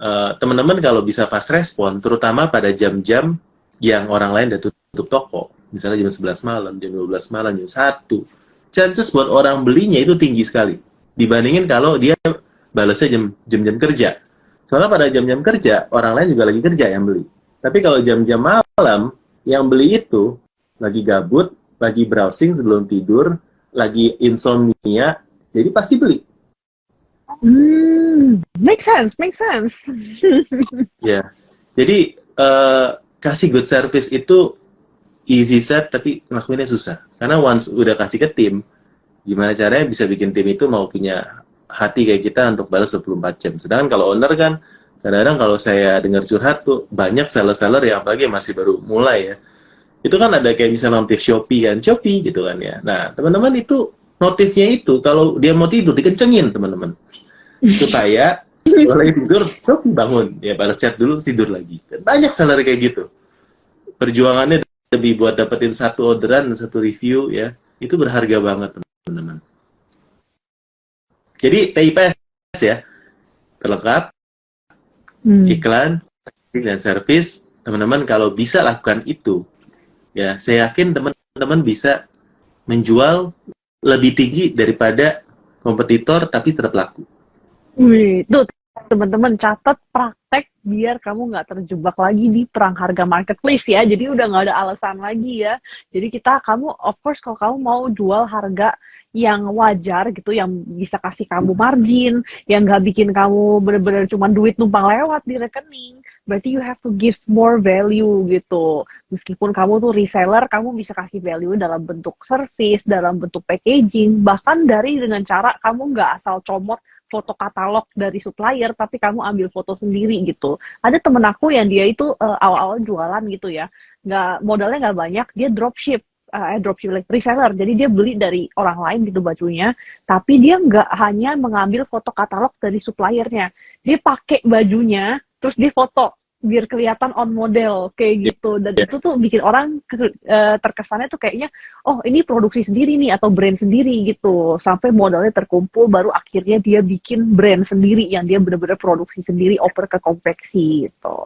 uh, teman-teman kalau bisa fast respon, terutama pada jam-jam yang orang lain udah tutup toko, misalnya jam 11 malam, jam 12 malam, jam 1, chances buat orang belinya itu tinggi sekali. Dibandingin kalau dia balasnya jam jam-jam kerja. Soalnya pada jam-jam kerja, orang lain juga lagi kerja yang beli. Tapi kalau jam-jam malam, yang beli itu lagi gabut, lagi browsing sebelum tidur, lagi insomnia, jadi pasti beli. Hmm, make sense, make sense. ya, jadi uh, kasih good service itu easy set, tapi ngelakuinnya susah. Karena once udah kasih ke tim, gimana caranya bisa bikin tim itu mau punya hati kayak kita untuk balas 24 jam. Sedangkan kalau owner kan kadang-kadang kalau saya dengar curhat tuh banyak seller-seller yang apalagi masih baru mulai ya. Itu kan ada kayak misalnya notif Shopee kan, Shopee gitu kan ya. Nah, teman-teman itu notifnya itu kalau dia mau tidur dikencengin teman-teman. Supaya lagi tidur, Shopee bangun. Ya balas chat dulu tidur lagi. Dan banyak seller kayak gitu. Perjuangannya lebih buat dapetin satu orderan, satu review ya. Itu berharga banget teman-teman. Jadi TIPS ya, terlengkap, hmm. iklan, dan servis. Teman-teman kalau bisa lakukan itu, ya saya yakin teman-teman bisa menjual lebih tinggi daripada kompetitor tapi tetap laku. Wih, tuh teman-teman catat praktek biar kamu nggak terjebak lagi di perang harga marketplace ya. Jadi udah nggak ada alasan lagi ya. Jadi kita kamu of course kalau kamu mau jual harga yang wajar gitu, yang bisa kasih kamu margin, yang nggak bikin kamu bener-bener cuma duit numpang lewat di rekening, berarti you have to give more value gitu. Meskipun kamu tuh reseller, kamu bisa kasih value dalam bentuk service, dalam bentuk packaging, bahkan dari dengan cara kamu nggak asal comot foto katalog dari supplier tapi kamu ambil foto sendiri gitu. Ada temen aku yang dia itu uh, awal-awal jualan gitu ya. Nggak modalnya nggak banyak dia dropship uh, dropship reseller. Jadi dia beli dari orang lain gitu bajunya tapi dia nggak hanya mengambil foto katalog dari suppliernya. Dia pakai bajunya terus dia foto biar kelihatan on model kayak iya. gitu. Dan yeah. itu tuh bikin orang ke, uh, terkesannya tuh kayaknya oh ini produksi sendiri nih atau brand sendiri gitu. Sampai modalnya terkumpul baru akhirnya dia bikin brand sendiri yang dia bener-bener produksi sendiri oper ke konveksi gitu.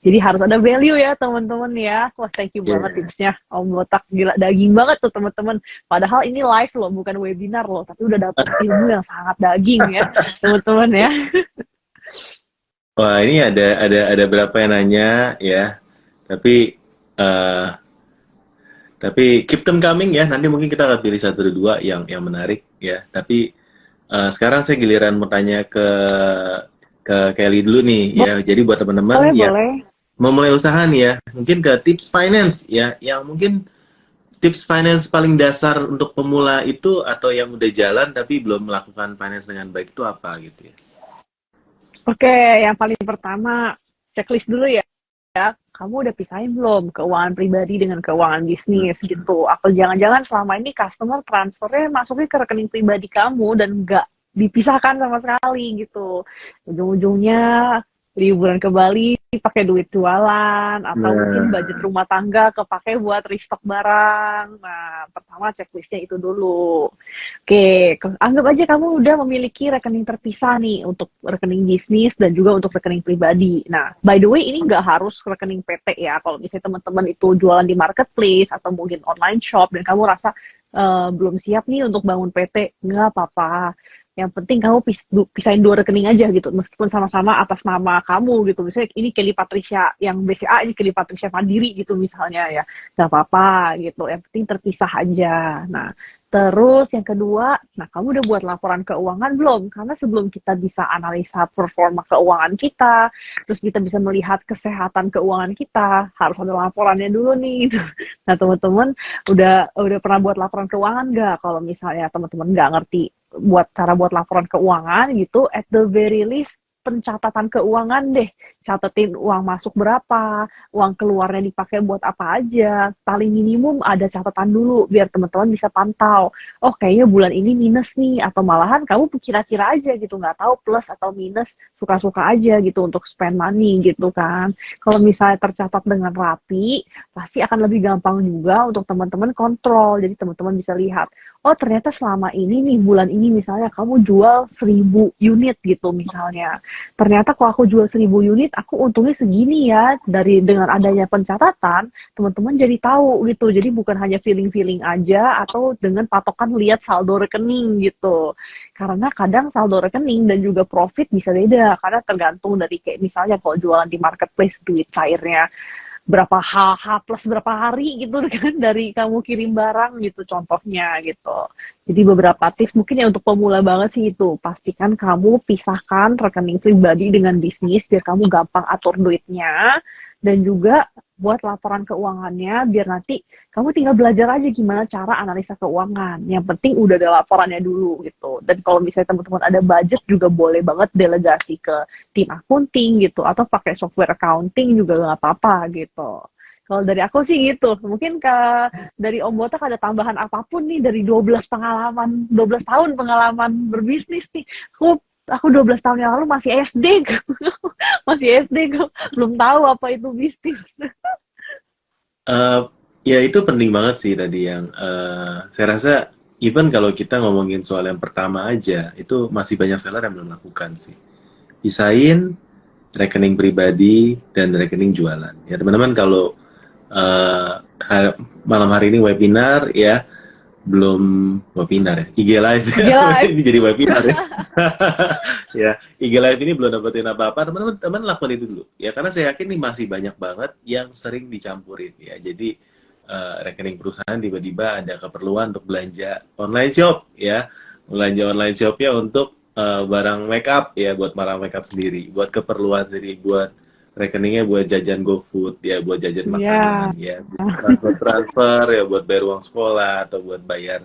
Jadi harus ada value ya teman-teman ya. Wah thank you yeah. banget tipsnya. Om botak gila daging banget tuh teman-teman. Padahal ini live loh bukan webinar loh tapi udah dapet ilmu yang sangat daging ya teman-teman ya Wah ini ada ada ada berapa yang nanya ya, tapi uh, tapi keep them coming ya. Nanti mungkin kita akan pilih satu atau dua yang yang menarik ya. Tapi uh, sekarang saya giliran mau tanya ke ke Kelly dulu nih ya. Jadi buat teman-teman ya mau mulai usaha nih ya, mungkin ke tips finance ya, yang mungkin tips finance paling dasar untuk pemula itu atau yang udah jalan tapi belum melakukan finance dengan baik itu apa gitu ya? Oke, yang paling pertama checklist dulu ya. Ya, kamu udah pisahin belum keuangan pribadi dengan keuangan bisnis gitu? Atau jangan-jangan selama ini customer transfernya masuknya ke rekening pribadi kamu dan nggak dipisahkan sama sekali gitu. Ujung-ujungnya liburan ke Bali pakai duit jualan atau nah. mungkin budget rumah tangga kepake buat restock barang. Nah, pertama checklistnya itu dulu. Oke, anggap aja kamu udah memiliki rekening terpisah nih untuk rekening bisnis dan juga untuk rekening pribadi. Nah, by the way ini nggak harus rekening PT ya. Kalau misalnya teman-teman itu jualan di marketplace atau mungkin online shop dan kamu rasa uh, belum siap nih untuk bangun PT, nggak apa-apa yang penting kamu pis pisahin dua rekening aja gitu meskipun sama-sama atas nama kamu gitu misalnya ini Kelly Patricia yang BCA ini Kelly Patricia Mandiri gitu misalnya ya nggak apa-apa gitu yang penting terpisah aja nah Terus yang kedua, nah kamu udah buat laporan keuangan belum? Karena sebelum kita bisa analisa performa keuangan kita, terus kita bisa melihat kesehatan keuangan kita, harus ada laporannya dulu nih. Nah teman-teman udah udah pernah buat laporan keuangan nggak? Kalau misalnya teman-teman nggak ngerti buat cara buat laporan keuangan gitu, at the very least pencatatan keuangan deh. Catetin uang masuk berapa, uang keluarnya dipakai buat apa aja. Paling minimum ada catatan dulu biar teman-teman bisa pantau. Oh kayaknya bulan ini minus nih atau malahan kamu kira-kira aja gitu nggak tahu plus atau minus suka-suka aja gitu untuk spend money gitu kan. Kalau misalnya tercatat dengan rapi pasti akan lebih gampang juga untuk teman-teman kontrol. Jadi teman-teman bisa lihat oh ternyata selama ini nih bulan ini misalnya kamu jual seribu unit gitu misalnya. Ternyata kalau aku jual seribu unit aku untungnya segini ya. Dari dengan adanya pencatatan teman-teman jadi tahu gitu. Jadi bukan hanya feeling-feeling aja atau dengan patokan lihat saldo rekening gitu. Karena kadang saldo rekening dan juga profit bisa beda. Karena tergantung dari kayak misalnya kalau jualan di marketplace duit cairnya berapa H, H plus berapa hari gitu kan dari kamu kirim barang gitu contohnya gitu. Jadi beberapa tips mungkin ya untuk pemula banget sih itu pastikan kamu pisahkan rekening pribadi dengan bisnis biar kamu gampang atur duitnya dan juga buat laporan keuangannya biar nanti kamu tinggal belajar aja gimana cara analisa keuangan. Yang penting udah ada laporannya dulu gitu. Dan kalau misalnya teman-teman ada budget juga boleh banget delegasi ke tim accounting gitu atau pakai software accounting juga nggak apa-apa gitu. Kalau dari aku sih gitu. Mungkin ke dari Om Botak ada tambahan apa pun nih dari 12 pengalaman, 12 tahun pengalaman berbisnis nih. Aku aku 12 tahun yang lalu masih SD masih SD belum tahu apa itu bisnis uh, ya itu penting banget sih tadi yang uh, saya rasa even kalau kita ngomongin soal yang pertama aja itu masih banyak seller yang belum lakukan sih. Pisahin rekening pribadi dan rekening jualan. Ya teman-teman kalau uh, malam hari ini webinar ya belum webinar ya IG live, IG live. ini jadi webinar ya. Ya IG live ini belum dapetin apa-apa. Teman-teman teman lakukan itu dulu. Ya karena saya yakin ini masih banyak banget yang sering dicampurin. Ya jadi uh, rekening perusahaan tiba-tiba ada keperluan untuk belanja online shop. Ya belanja online shopnya untuk uh, barang makeup. Ya buat barang makeup sendiri. Buat keperluan sendiri buat rekeningnya buat jajan GoFood ya buat jajan iya. makanan yeah. ya transfer transfer ya buat bayar uang sekolah atau buat bayar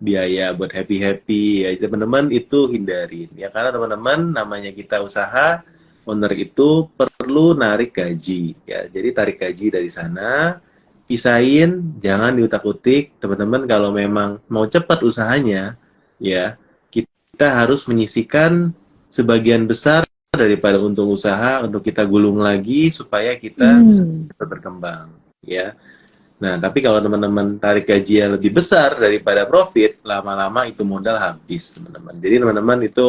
biaya buat happy happy ya teman-teman itu hindarin ya karena teman-teman namanya kita usaha owner itu perlu narik gaji ya jadi tarik gaji dari sana pisahin jangan diutak-utik teman-teman kalau memang mau cepat usahanya ya kita harus menyisikan sebagian besar daripada untung usaha untuk kita gulung lagi supaya kita hmm. bisa berkembang ya Nah, tapi kalau teman-teman tarik gaji yang lebih besar daripada profit, lama-lama itu modal habis, teman-teman. Jadi teman-teman itu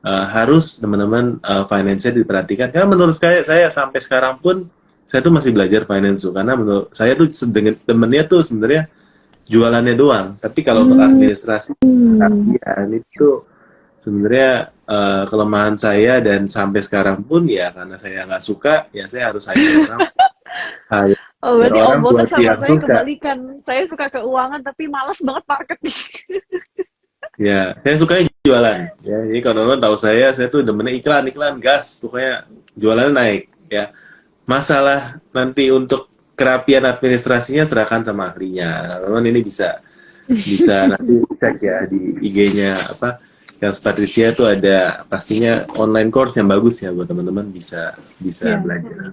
uh, harus teman-teman uh, finance-nya diperhatikan. Karena menurut saya, saya sampai sekarang pun saya tuh masih belajar finance tuh. Karena menurut saya tuh dengan temennya tuh sebenarnya jualannya doang. Tapi kalau untuk hmm. administrasi, ya, itu sebenarnya uh, kelemahan saya dan sampai sekarang pun ya karena saya nggak suka, ya saya harus sayang orang. Oh, berarti Om Botak sama saya suka. kebalikan. Saya suka keuangan tapi malas banget marketing. ya, saya suka jualan. Ya, ini kalau nonton tahu saya, saya tuh demennya iklan, iklan, gas, pokoknya jualannya naik. Ya, masalah nanti untuk kerapian administrasinya serahkan sama ahlinya. Teman ini bisa bisa nanti cek ya di IG-nya apa yang Patricia itu ada pastinya online course yang bagus ya buat teman-teman bisa bisa ya. belajar.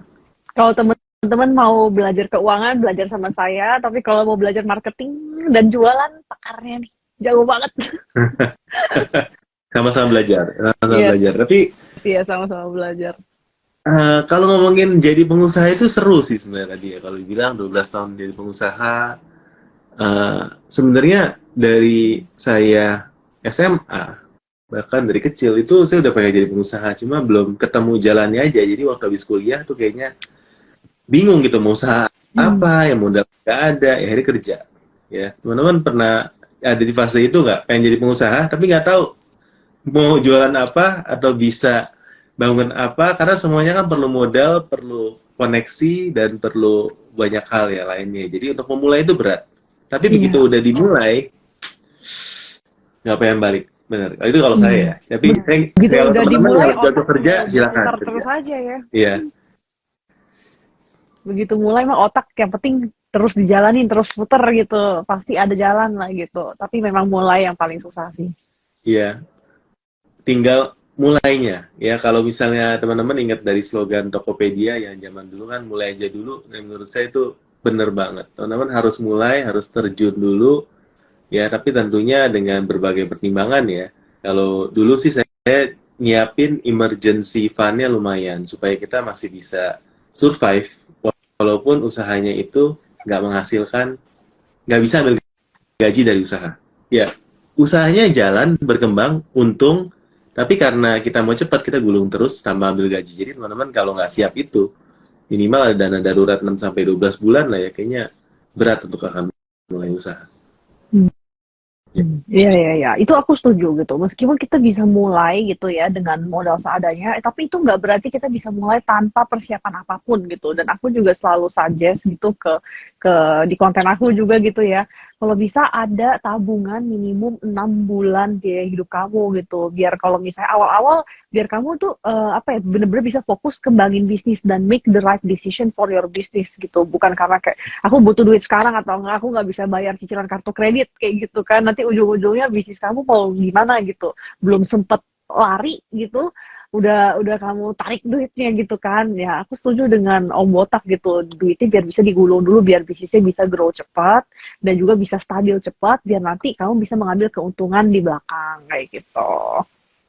Kalau teman teman-teman mau belajar keuangan, belajar sama saya, tapi kalau mau belajar marketing dan jualan, pakarnya nih, jauh banget. sama-sama belajar, sama-sama yeah. belajar. Tapi iya sama-sama belajar. Uh, kalau ngomongin jadi pengusaha itu seru sih sebenarnya tadi ya. Kalau dibilang 12 tahun jadi pengusaha, uh, sebenarnya dari saya SMA bahkan dari kecil itu saya udah pengen jadi pengusaha, cuma belum ketemu jalannya aja. Jadi waktu habis kuliah tuh kayaknya bingung gitu mau usaha hmm. apa yang modal nggak ada ya hari kerja ya teman-teman pernah ada di fase itu nggak pengen jadi pengusaha tapi nggak tahu mau jualan apa atau bisa bangun apa karena semuanya kan perlu modal perlu koneksi dan perlu banyak hal ya lainnya jadi untuk memulai itu berat tapi iya. begitu udah dimulai nggak pengen balik benar itu kalau hmm. saya ya. Tapi saya, kalau teman-teman yang kerja silakan. terus aja ya. Iya. Begitu mulai mah otak yang penting terus dijalanin terus puter gitu. Pasti ada jalan lah gitu. Tapi memang mulai yang paling susah sih. Iya. Tinggal mulainya. Ya kalau misalnya teman-teman ingat dari slogan Tokopedia yang zaman dulu kan mulai aja dulu. Dan menurut saya itu benar banget. Teman-teman harus mulai harus terjun dulu ya tapi tentunya dengan berbagai pertimbangan ya kalau dulu sih saya nyiapin emergency fundnya lumayan supaya kita masih bisa survive walaupun usahanya itu nggak menghasilkan nggak bisa ambil gaji dari usaha ya usahanya jalan berkembang untung tapi karena kita mau cepat, kita gulung terus tanpa ambil gaji. Jadi teman-teman kalau nggak siap itu, minimal ada dana darurat 6 sampai 12 bulan lah ya, kayaknya berat untuk akan mulai usaha. Iya iya iya, itu aku setuju gitu. Meskipun kita bisa mulai gitu ya dengan modal seadanya, eh, tapi itu nggak berarti kita bisa mulai tanpa persiapan apa pun gitu. Dan aku juga selalu suggest gitu ke ke di konten aku juga gitu ya. Kalau bisa ada tabungan minimum enam bulan biaya hidup kamu gitu. Biar kalau misalnya awal-awal biar kamu tuh uh, apa ya bener-bener bisa fokus kembangin bisnis dan make the right decision for your business gitu. Bukan karena kayak aku butuh duit sekarang atau enggak aku nggak bisa bayar cicilan kartu kredit kayak gitu kan. Nanti ujung-ujungnya bisnis kamu mau gimana gitu. Belum sempet lari gitu udah udah kamu tarik duitnya gitu kan. Ya aku setuju dengan Om Botak gitu. Duitnya biar bisa digulung dulu biar bisnisnya bisa grow cepat dan juga bisa stabil cepat biar nanti kamu bisa mengambil keuntungan di belakang kayak gitu.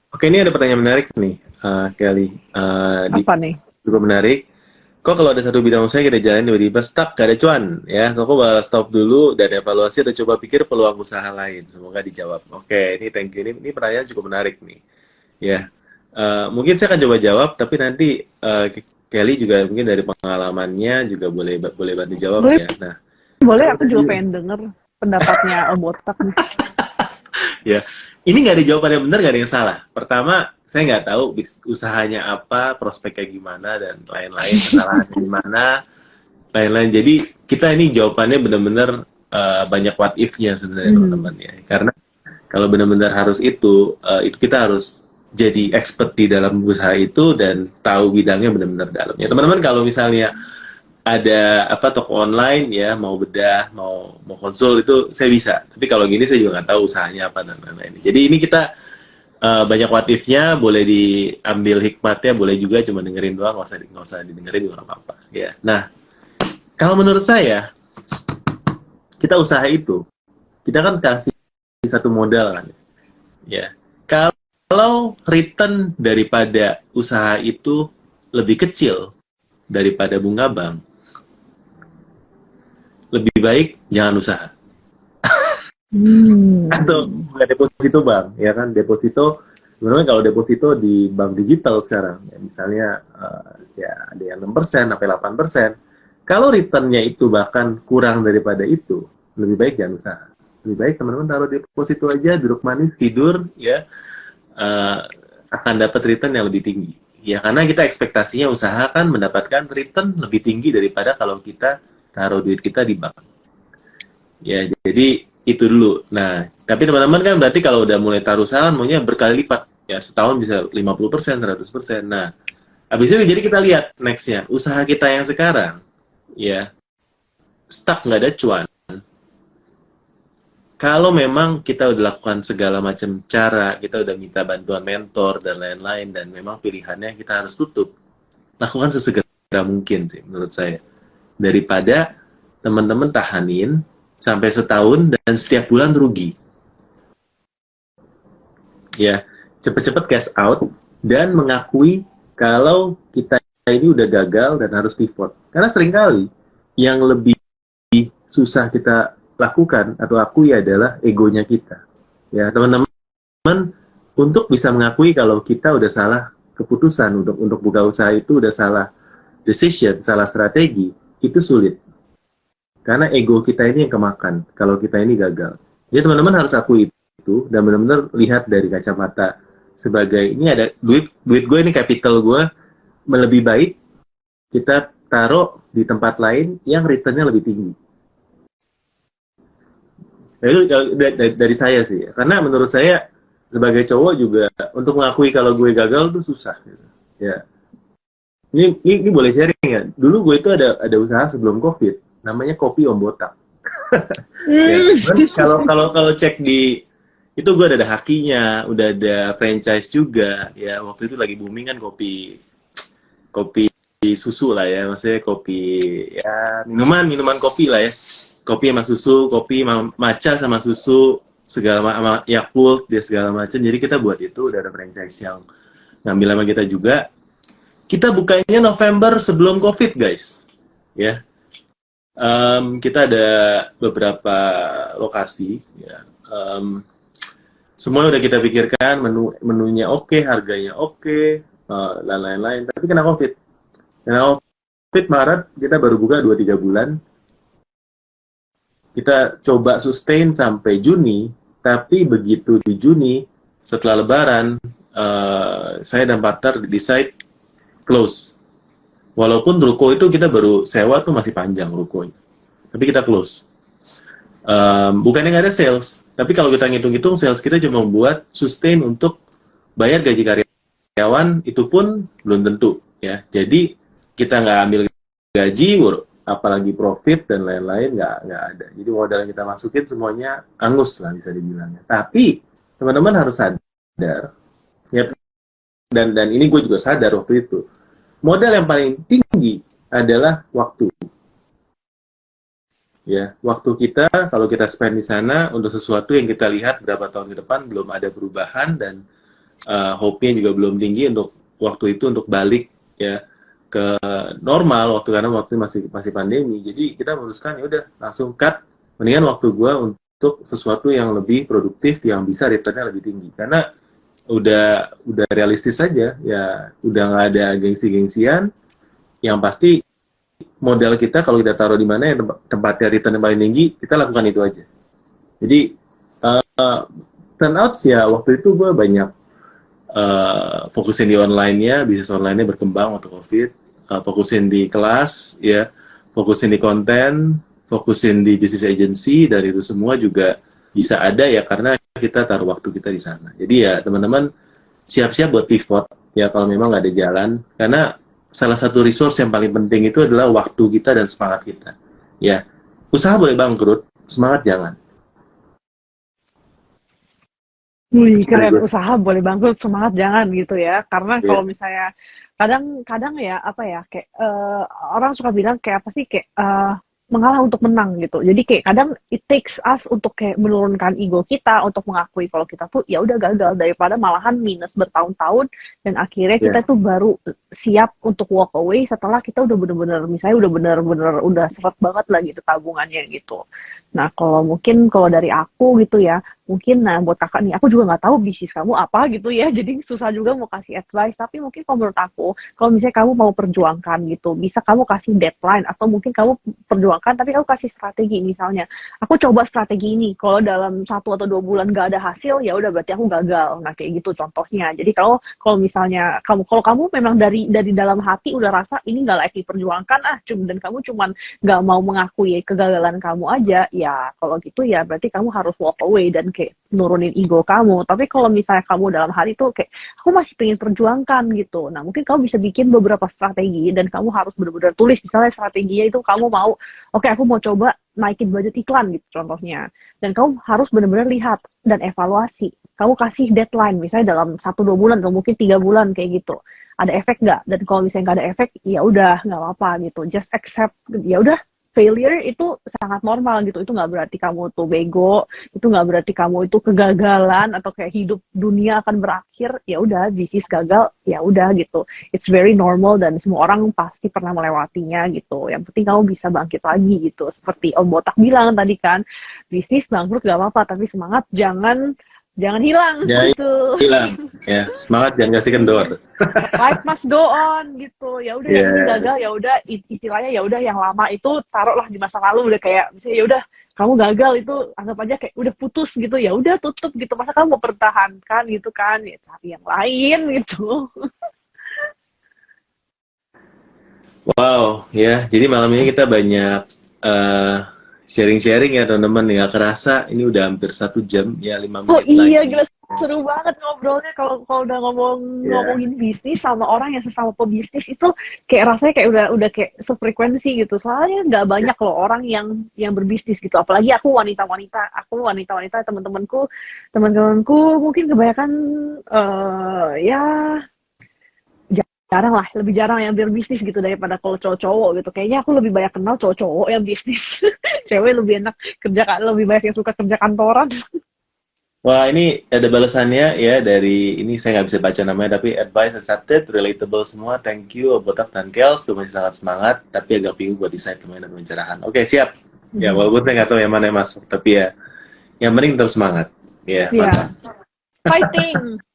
Oke ini ada pertanyaan menarik nih uh, Kelly. Uh, apa nih? Juga menarik. Kok kalau ada satu bidang usaha kita jalan tiba-tiba stuck gak ada cuan? Ya kok bakal stop dulu dan evaluasi atau coba pikir peluang usaha lain? Semoga dijawab. Oke ini thank you. Ini, ini pertanyaan cukup menarik nih. Ya uh, mungkin saya akan coba jawab tapi nanti uh, Kelly juga mungkin dari pengalamannya juga boleh boleh bantu jawab boleh. ya. Nah, boleh aku juga pengen denger pendapatnya Om Botak ya, ini nggak ada jawaban yang benar, nggak ada yang salah. Pertama, saya nggak tahu usahanya apa, prospeknya gimana dan lain-lain, kesalahannya gimana, lain-lain. Jadi kita ini jawabannya benar-benar uh, banyak what if-nya sebenarnya hmm. teman-teman ya. Karena kalau benar-benar harus itu, uh, itu kita harus jadi expert di dalam usaha itu dan tahu bidangnya benar-benar dalam. Ya teman-teman kalau misalnya ada apa toko online ya mau bedah mau mau konsul itu saya bisa. Tapi kalau gini saya juga nggak tahu usahanya apa dan lain-lain. Jadi ini kita uh, banyak watifnya boleh diambil hikmatnya, boleh juga cuma dengerin doang, nggak usah nggak usah didengerin juga apa-apa. Ya. Nah kalau menurut saya kita usaha itu kita kan kasih satu modal kan ya kalau kalau return daripada usaha itu lebih kecil daripada bunga bank, lebih baik jangan usaha. hmm. Atau bunga deposito bank, ya kan deposito. Sebenarnya kalau deposito di bank digital sekarang, ya misalnya uh, ya ada yang enam persen sampai delapan persen. Kalau returnnya itu bahkan kurang daripada itu, lebih baik jangan usaha. Lebih baik teman-teman taruh deposito aja, duduk manis, tidur, ya uh, akan dapat return yang lebih tinggi. Ya karena kita ekspektasinya usaha kan mendapatkan return lebih tinggi daripada kalau kita taruh duit kita di bank. Ya jadi itu dulu. Nah tapi teman-teman kan berarti kalau udah mulai taruh saham maunya berkali lipat. Ya setahun bisa 50%, 100%. Nah habis itu jadi kita lihat nextnya usaha kita yang sekarang ya stuck nggak ada cuan kalau memang kita udah lakukan segala macam cara, kita udah minta bantuan mentor dan lain-lain, dan memang pilihannya kita harus tutup, lakukan sesegera mungkin sih menurut saya. Daripada teman-teman tahanin sampai setahun dan setiap bulan rugi. Ya, cepet-cepet cash out dan mengakui kalau kita ini udah gagal dan harus pivot. Karena sering kali yang lebih susah kita lakukan atau akui adalah egonya kita. Ya, teman-teman, untuk bisa mengakui kalau kita udah salah keputusan untuk untuk buka usaha itu udah salah decision, salah strategi, itu sulit. Karena ego kita ini yang kemakan kalau kita ini gagal. Jadi teman-teman harus akui itu dan benar-benar lihat dari kacamata sebagai ini ada duit duit gue ini capital gue lebih baik kita taruh di tempat lain yang returnnya lebih tinggi Nah, itu dari, dari saya sih. Karena menurut saya sebagai cowok juga untuk mengakui kalau gue gagal tuh susah. Gitu. Ya. Ini, ini, ini boleh sharing ya. Dulu gue itu ada ada usaha sebelum covid, namanya kopi om botak. ya, kalau kalau kalau cek di itu gue udah ada hakinya, udah ada franchise juga. Ya waktu itu lagi booming kan kopi kopi susu lah ya, maksudnya kopi ya minuman minuman kopi lah ya, kopi sama susu, kopi sama maca sama susu segala sama Yakult dia segala macam. Jadi kita buat itu udah ada franchise yang ngambil sama kita juga. Kita bukanya November sebelum COVID guys, ya. Um, kita ada beberapa lokasi, ya. Um, semua udah kita pikirkan menu menunya oke, okay, harganya oke, okay, uh, dan lain-lain. Tapi kena COVID. Kena COVID Maret kita baru buka 2-3 bulan. Kita coba sustain sampai Juni, tapi begitu di Juni setelah Lebaran, uh, saya dan partner decide close. Walaupun ruko itu kita baru sewa tuh masih panjang rukonya, tapi kita close. Um, bukannya nggak ada sales, tapi kalau kita ngitung-ngitung sales kita cuma membuat sustain untuk bayar gaji karyawan itu pun belum tentu ya. Jadi kita nggak ambil gaji, apalagi profit dan lain-lain nggak nggak ada. Jadi modal yang kita masukin semuanya angus lah bisa dibilangnya. Tapi teman-teman harus sadar ya dan dan ini gue juga sadar waktu itu modal yang paling tinggi adalah waktu. Ya, waktu kita kalau kita spend di sana untuk sesuatu yang kita lihat berapa tahun ke depan belum ada perubahan dan uh, hope-nya juga belum tinggi untuk waktu itu untuk balik ya ke normal waktu karena waktu masih masih pandemi. Jadi kita memutuskan ya udah langsung cut. Mendingan waktu gua untuk sesuatu yang lebih produktif yang bisa returnnya lebih tinggi. Karena udah udah realistis saja ya udah nggak ada gengsi-gengsian. Yang pasti modal kita kalau kita taruh di mana yang tempat tempatnya return yang paling tinggi kita lakukan itu aja. Jadi uh, turn out ya waktu itu gue banyak uh, fokusin di online-nya bisnis online-nya berkembang waktu covid uh, fokusin di kelas ya fokusin di konten fokusin di bisnis agency dari itu semua juga bisa ada ya karena kita taruh waktu kita di sana. Jadi ya teman-teman siap-siap buat pivot ya kalau memang nggak ada jalan karena salah satu resource yang paling penting itu adalah waktu kita dan semangat kita. Ya usaha boleh bangkrut, semangat jangan. Wih, keren usaha boleh bangkrut semangat jangan gitu ya. Karena yeah. kalau misalnya kadang-kadang ya apa ya kayak uh, orang suka bilang kayak apa sih kayak uh, mengalah untuk menang gitu. Jadi kayak kadang it takes us untuk kayak menurunkan ego kita untuk mengakui kalau kita tuh ya udah gagal daripada malahan minus bertahun-tahun dan akhirnya yeah. kita tuh baru siap untuk walk away setelah kita udah bener-bener misalnya udah bener-bener udah seret banget lah gitu tabungannya gitu. Nah kalau mungkin kalau dari aku gitu ya mungkin nah buat kakak nih aku juga nggak tahu bisnis kamu apa gitu ya jadi susah juga mau kasih advice tapi mungkin kalau menurut aku kalau misalnya kamu mau perjuangkan gitu bisa kamu kasih deadline atau mungkin kamu perjuangkan tapi kamu kasih strategi misalnya aku coba strategi ini kalau dalam satu atau dua bulan gak ada hasil ya udah berarti aku gagal nah kayak gitu contohnya jadi kalau kalau misalnya kamu kalau kamu memang dari dari dalam hati udah rasa ini nggak layak diperjuangkan ah cum dan kamu cuman nggak mau mengakui kegagalan kamu aja ya kalau gitu ya berarti kamu harus walk away dan kayak nurunin ego kamu. Tapi kalau misalnya kamu dalam hari itu kayak aku masih pengen perjuangkan gitu. Nah mungkin kamu bisa bikin beberapa strategi dan kamu harus benar-benar tulis misalnya strateginya itu kamu mau oke okay, aku mau coba naikin budget iklan gitu contohnya. Dan kamu harus benar-benar lihat dan evaluasi. Kamu kasih deadline misalnya dalam satu dua bulan atau mungkin tiga bulan kayak gitu. Ada efek nggak? Dan kalau misalnya nggak ada efek, ya udah nggak apa-apa gitu. Just accept. Ya udah failure itu sangat normal gitu. Itu nggak berarti kamu tuh bego itu nggak berarti kamu itu kegagalan atau kayak hidup dunia akan berakhir. Ya udah bisnis gagal ya udah gitu. It's very normal dan semua orang pasti pernah melewatinya gitu. Yang penting kamu bisa bangkit lagi gitu. Seperti Om Botak bilang tadi kan bisnis bangkrut gak apa-apa tapi semangat jangan jangan hilang ya, gitu. hilang. Ya semangat jangan kasih kendor. Life must go on gitu. Ya udah yeah. yang ini gagal ya udah istilahnya ya udah yang lama itu taruhlah di masa lalu udah kayak misalnya ya udah kamu gagal itu anggap aja kayak udah putus gitu. Ya udah tutup gitu. Masa kamu mau pertahankan gitu kan? Ya cari yang lain gitu. Wow ya. Jadi malam ini kita banyak uh, sharing-sharing ya teman-teman nggak kerasa ini udah hampir satu jam ya lima menit Oh iya, lagi. gila seru banget ngobrolnya kalau kalau udah ngomong Iya. ngomongin bisnis sama orang yang sesama pebisnis itu kayak rasanya kayak udah udah kayak sefrekuensi gitu. Soalnya nggak banyak loh orang yang yang berbisnis gitu. Apalagi aku wanita-wanita, aku wanita-wanita teman-temanku, teman-temanku mungkin kebanyakan eh ya jarang lah, lebih jarang yang berbisnis gitu daripada kalau cowok-cowok gitu. Kayaknya aku lebih banyak kenal cowok-cowok yang bisnis. Cewek lebih enak kerja lebih banyak yang suka kerja kantoran. Wah ini ada balasannya ya dari ini saya nggak bisa baca namanya tapi advice accepted, relatable semua, thank you Botak dan Kels, masih sangat semangat tapi agak bingung buat desain pemain dan pencerahan. Oke siap, ya Hmm. walaupun saya nggak tahu yang mana yang masuk tapi ya yang penting terus semangat, ya Iya. mantap. Fighting.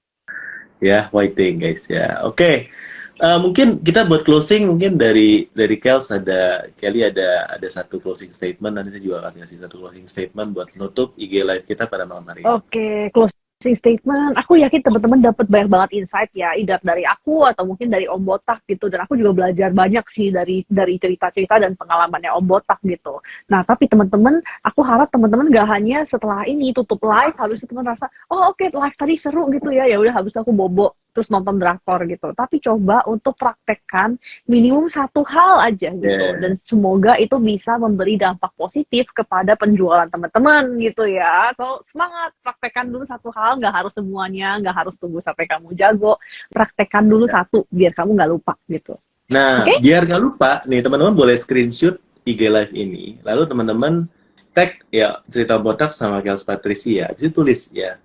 ya waiting guys ya oke Eh, mungkin kita buat closing mungkin dari dari Kels ada Kelly ada ada satu closing statement nanti saya juga akan kasih satu closing statement buat nutup IG live kita pada malam hari ini. Oke, closing statement. Aku yakin teman-teman dapat banyak banget insight ya, either dari aku atau mungkin dari Om Botak gitu. Dan aku juga belajar banyak sih dari dari cerita-cerita dan pengalamannya Om Botak gitu. Nah, tapi teman-teman, aku harap teman-teman gak hanya setelah ini tutup live, itu teman rasa, oh oke live tadi seru gitu ya, ya udah habis aku bobo terus nonton drakor gitu. Tapi coba untuk praktekkan minimum satu hal aja gitu. Yeah. Dan semoga itu bisa memberi dampak positif kepada penjualan teman-teman gitu ya. So semangat, praktekkan dulu satu hal, nggak harus semuanya, nggak harus tunggu sampai kamu jago. Praktekkan dulu satu biar kamu nggak lupa gitu. Nah, Oke. biar nggak lupa, nih teman-teman boleh screenshot IG live ini, lalu teman-teman tag ya cerita botak sama Kels Patricia, bisa tulis ya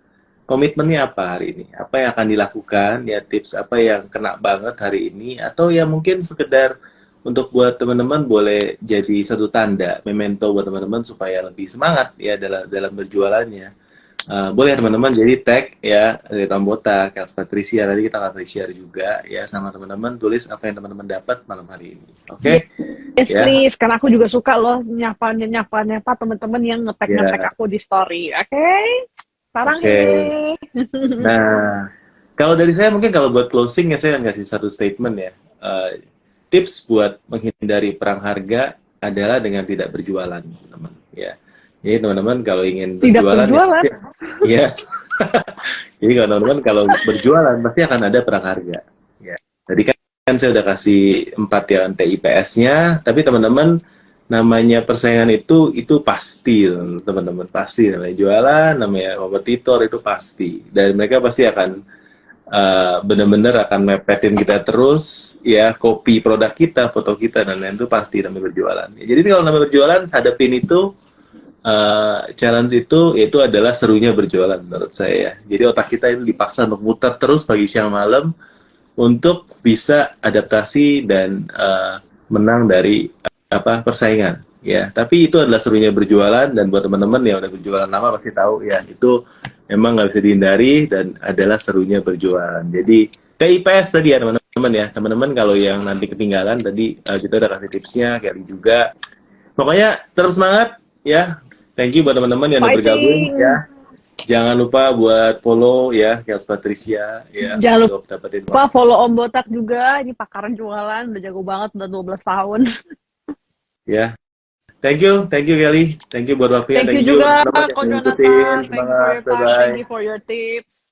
komitmennya apa hari ini, apa yang akan dilakukan, ya tips apa yang kena banget hari ini, atau ya mungkin sekedar untuk buat teman-teman boleh jadi satu tanda, memento buat teman-teman supaya lebih semangat ya dalam dalam berjualannya. Uh, boleh teman-teman jadi tag ya dari Tambota, Kels Patricia tadi kita akan share juga ya sama teman-teman tulis apa yang teman-teman dapat malam hari ini. Oke? Yes Ya. please, karena aku juga suka loh nyapa nyapa nyapa teman-teman yang ngetek ngetek Ya. aku di story. Oke, sarang Oke. hehe. Nah, kalau dari saya mungkin kalau buat closing ya saya akan kasih satu statement ya. Uh, tips buat menghindari perang harga adalah dengan tidak berjualan, teman-teman. Ya. Jadi teman-teman kalau ingin Tidak berjualan, berjualan? ya, ya. Jadi kalau teman-teman kalau berjualan pasti akan ada perang harga. Ya. Tadi kan, kan saya udah kasih empat ya TIPS-nya, tapi teman-teman namanya persaingan itu itu pasti teman-teman pasti. Namanya jualan namanya kompetitor itu pasti. Dan mereka pasti akan uh, benar-benar akan mepetin kita terus ya copy produk kita foto kita dan lain itu pasti namanya berjualan. Ya, jadi kalau namanya berjualan hadapin itu uh, challenge itu yaitu adalah serunya berjualan menurut saya jadi otak kita itu dipaksa untuk muter terus pagi siang malam untuk bisa adaptasi dan uh, menang dari apa persaingan. Ya tapi itu adalah serunya berjualan dan buat teman-teman yang udah berjualan lama pasti tahu ya itu memang nggak bisa dihindari dan adalah serunya berjualan. Jadi TIPS tadi ya teman-teman ya. Teman-teman kalau yang nanti ketinggalan tadi uh, kita udah kasih tipsnya kayak juga. Pokoknya terus semangat ya. Thank you buat teman-teman yang udah bergabung ya. Jangan lupa buat follow ya Kels Patricia ya Jangan dapetin Lupa follow Om Botak juga, ini pakaran jualan, udah jago banget, udah 12 tahun. ya. Thank you thank you Kelly. Thank you buat waktunya Thank you juga, ngikutin. Jonathan. Thank you for your time, bye bye thank for your tips.